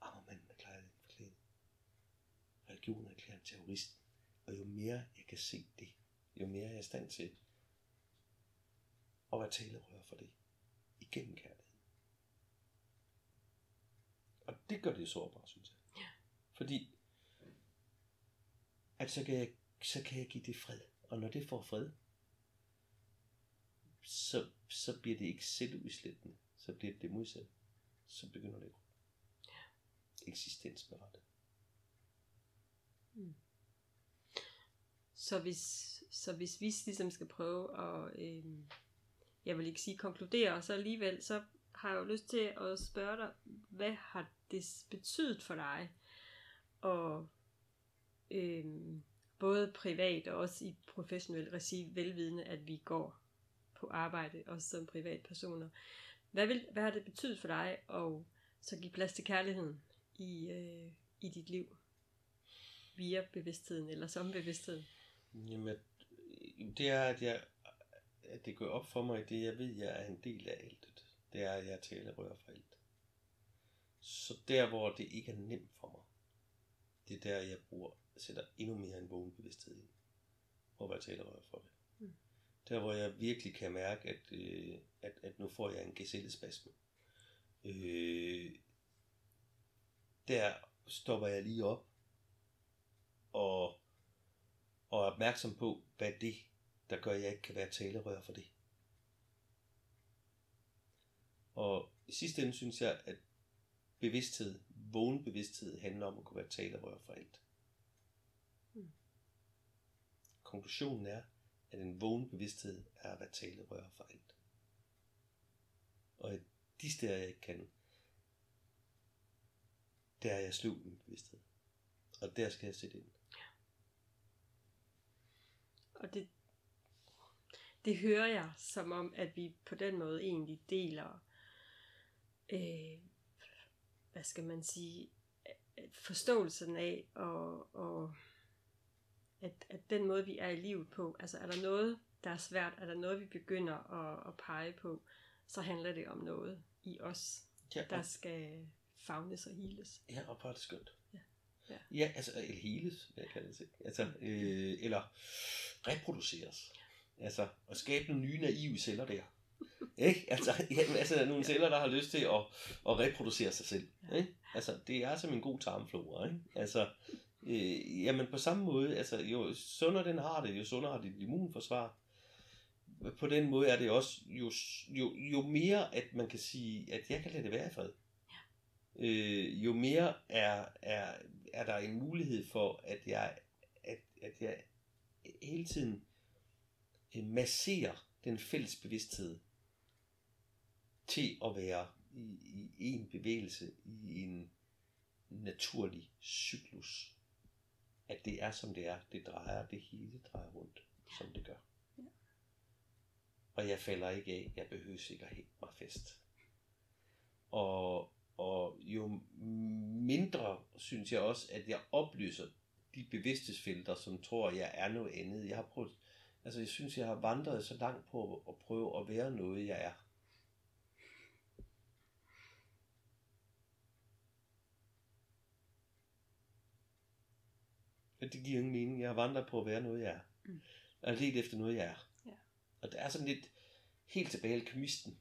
Ammermanden er kærligheden forklædt. Religion er klædt terrorist. Og jo mere jeg kan se det, jo mere jeg er i stand til at være talerør for det. Igennem kærligheden. Og det gør det sårbart, synes jeg. Ja. Fordi, at så kan, jeg, så kan jeg give det fred Og når det får fred, så, så bliver det ikke selvudslættende. Så bliver det det modsatte. Så begynder det eksistensberettet. Hmm. Så hvis, så hvis vi ligesom skal prøve at, øh, jeg vil ikke sige konkludere, så alligevel, så har jeg jo lyst til at spørge dig, hvad har det betydet for dig? Og øh, både privat og også i professionel regi, velvidende, at vi går på arbejde, også som privatpersoner. Hvad, vil, hvad har det betydet for dig at så give plads til kærligheden i, øh, i dit liv? Via bevidstheden eller som bevidstheden? Jamen, øh, det er, at, jeg, at det går op for mig, det jeg ved, jeg er en del af altet. Det er, at jeg talerør for alt. Så der, hvor det ikke er nemt for mig, det er der, jeg bruger, sætter endnu mere en vågen bevidsthed ind. Hvor jeg talerør for det. Der, hvor jeg virkelig kan mærke, at, øh, at, at nu får jeg en gesellespasme. Øh, der stopper jeg lige op og, og er opmærksom på, hvad det, der gør, at jeg ikke kan være talerør for det. Og i sidste ende synes jeg, at bevidsthed, vågen bevidsthed, handler om at kunne være talerør for alt. Mm. Konklusionen er, at en vågen bevidsthed er hvad tale rører for alt. Og de steder, jeg ikke kan, der er jeg sløv i min bevidsthed. Og der skal jeg sætte ind. Ja. Og det, det hører jeg som om, at vi på den måde egentlig deler, øh, hvad skal man sige, forståelsen af, og, og at, at den måde, vi er i livet på, altså er der noget, der er svært, er der noget, vi begynder at, at pege på, så handler det om noget i os, Ja, der og, skal fagnes og hiles. ja, og bare det skønt. Ja. Ja. ja altså, eller heles, hvad jeg kalder det. Altså, øh, eller reproduceres. Altså, at skabe nogle nye naive celler der. Ikke? Altså, ja, altså der er nogle celler, der har lyst til at, at reproducere sig selv. Ikke? Altså, det er som en god tarmflora. Ikke? Altså, øh, jamen på samme måde, altså, jo sundere den har det, jo sundere har dit immunforsvar. På den måde er det også, jo, jo, jo mere at man kan sige, at jeg kan lade det være i fred. Øh, jo mere er, er, er der en mulighed for, at jeg, at, at jeg hele tiden øh, masserer den fælles bevidsthed til at være i, i en bevægelse, i en naturlig cyklus. At det er som det er. Det drejer, det hele drejer rundt, som det gør. Ja. Og jeg falder ikke af. Jeg behøver ikke at hænge mig fast. Og, og jo mindre synes jeg også, at jeg oplyser de bevidsthedsfelter, som tror, jeg er noget andet. Jeg har prøvet, altså jeg synes, jeg har vandret så langt på at prøve at være noget, jeg er. Og det giver ingen mening. Jeg har vandret på at være noget, jeg er. Mm. Har let efter noget, jeg er. Ja. Og det er sådan lidt helt tilbage i alkemisten.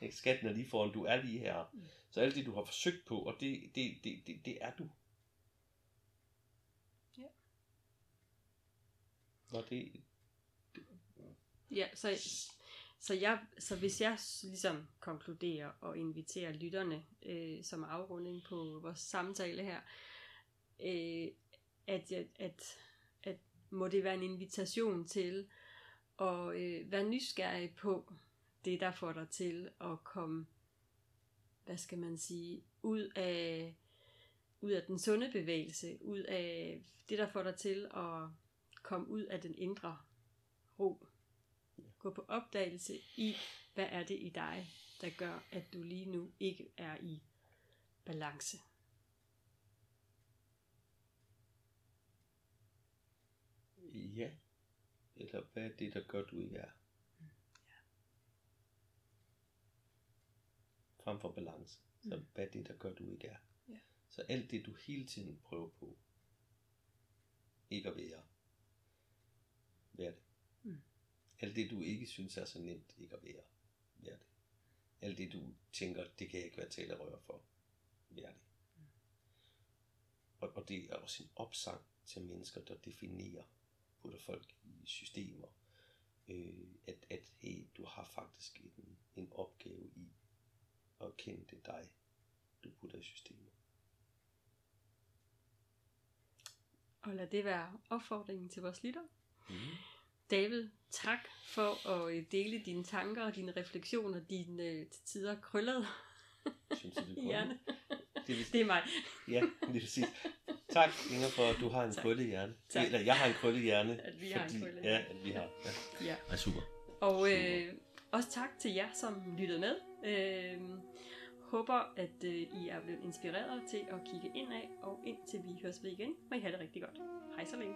Ikke? Skatten er lige foran, du er lige her. Mm. Så alt det, du har forsøgt på, og det, det, det, det, det er du. Ja. Var det... Ja, så, så, jeg, så hvis jeg ligesom konkluderer og inviterer lytterne øh, som afrunding på vores samtale her, øh, at, at, at, at må det være en invitation til at øh, være nysgerrig på det, der får dig til at komme, hvad skal man sige, ud af, ud af den sunde bevægelse, ud af det, der får dig til at komme ud af den indre ro. Gå på opdagelse i, hvad er det i dig, der gør, at du lige nu ikke er i balance. Ja. Eller hvad er det, der gør, du ikke er? Frem for balance. Så Mm. hvad er det, der gør, du ikke er? Ja. Så alt det, du hele tiden prøver på, ikke at være, vær det. Mm. Alt det, du ikke synes er så nemt ikke at være, vær det. Alt det, du tænker, det kan jeg ikke være talerør for, vær det. Og, og det er også en opsang til mennesker, der definerer putter folk i systemer. Øh, at, at hey, du har faktisk en, en opgave i at kende det dig, du putter i systemet. Og lad det være opfordringen til vores lytter. Mm. David, tak for at øh, dele dine tanker og dine refleksioner, dine øh, til tider krøllede Synes du, det er hjerne. Det vil, Det er mig. Ja, lige præcis. Tak, Inger, for at du har en Tak. krølle hjerne. Tak. Eller jeg har en krølle hjerne. At vi har en krølle Ja, at vi har. Ja. Ja. ja super. Og øh, også tak til jer, som lyttede med. Øh, håber, at øh, I er blevet inspireret til at kigge indad, og indtil vi høres ved igen, må I have det rigtig godt. Hej så længe.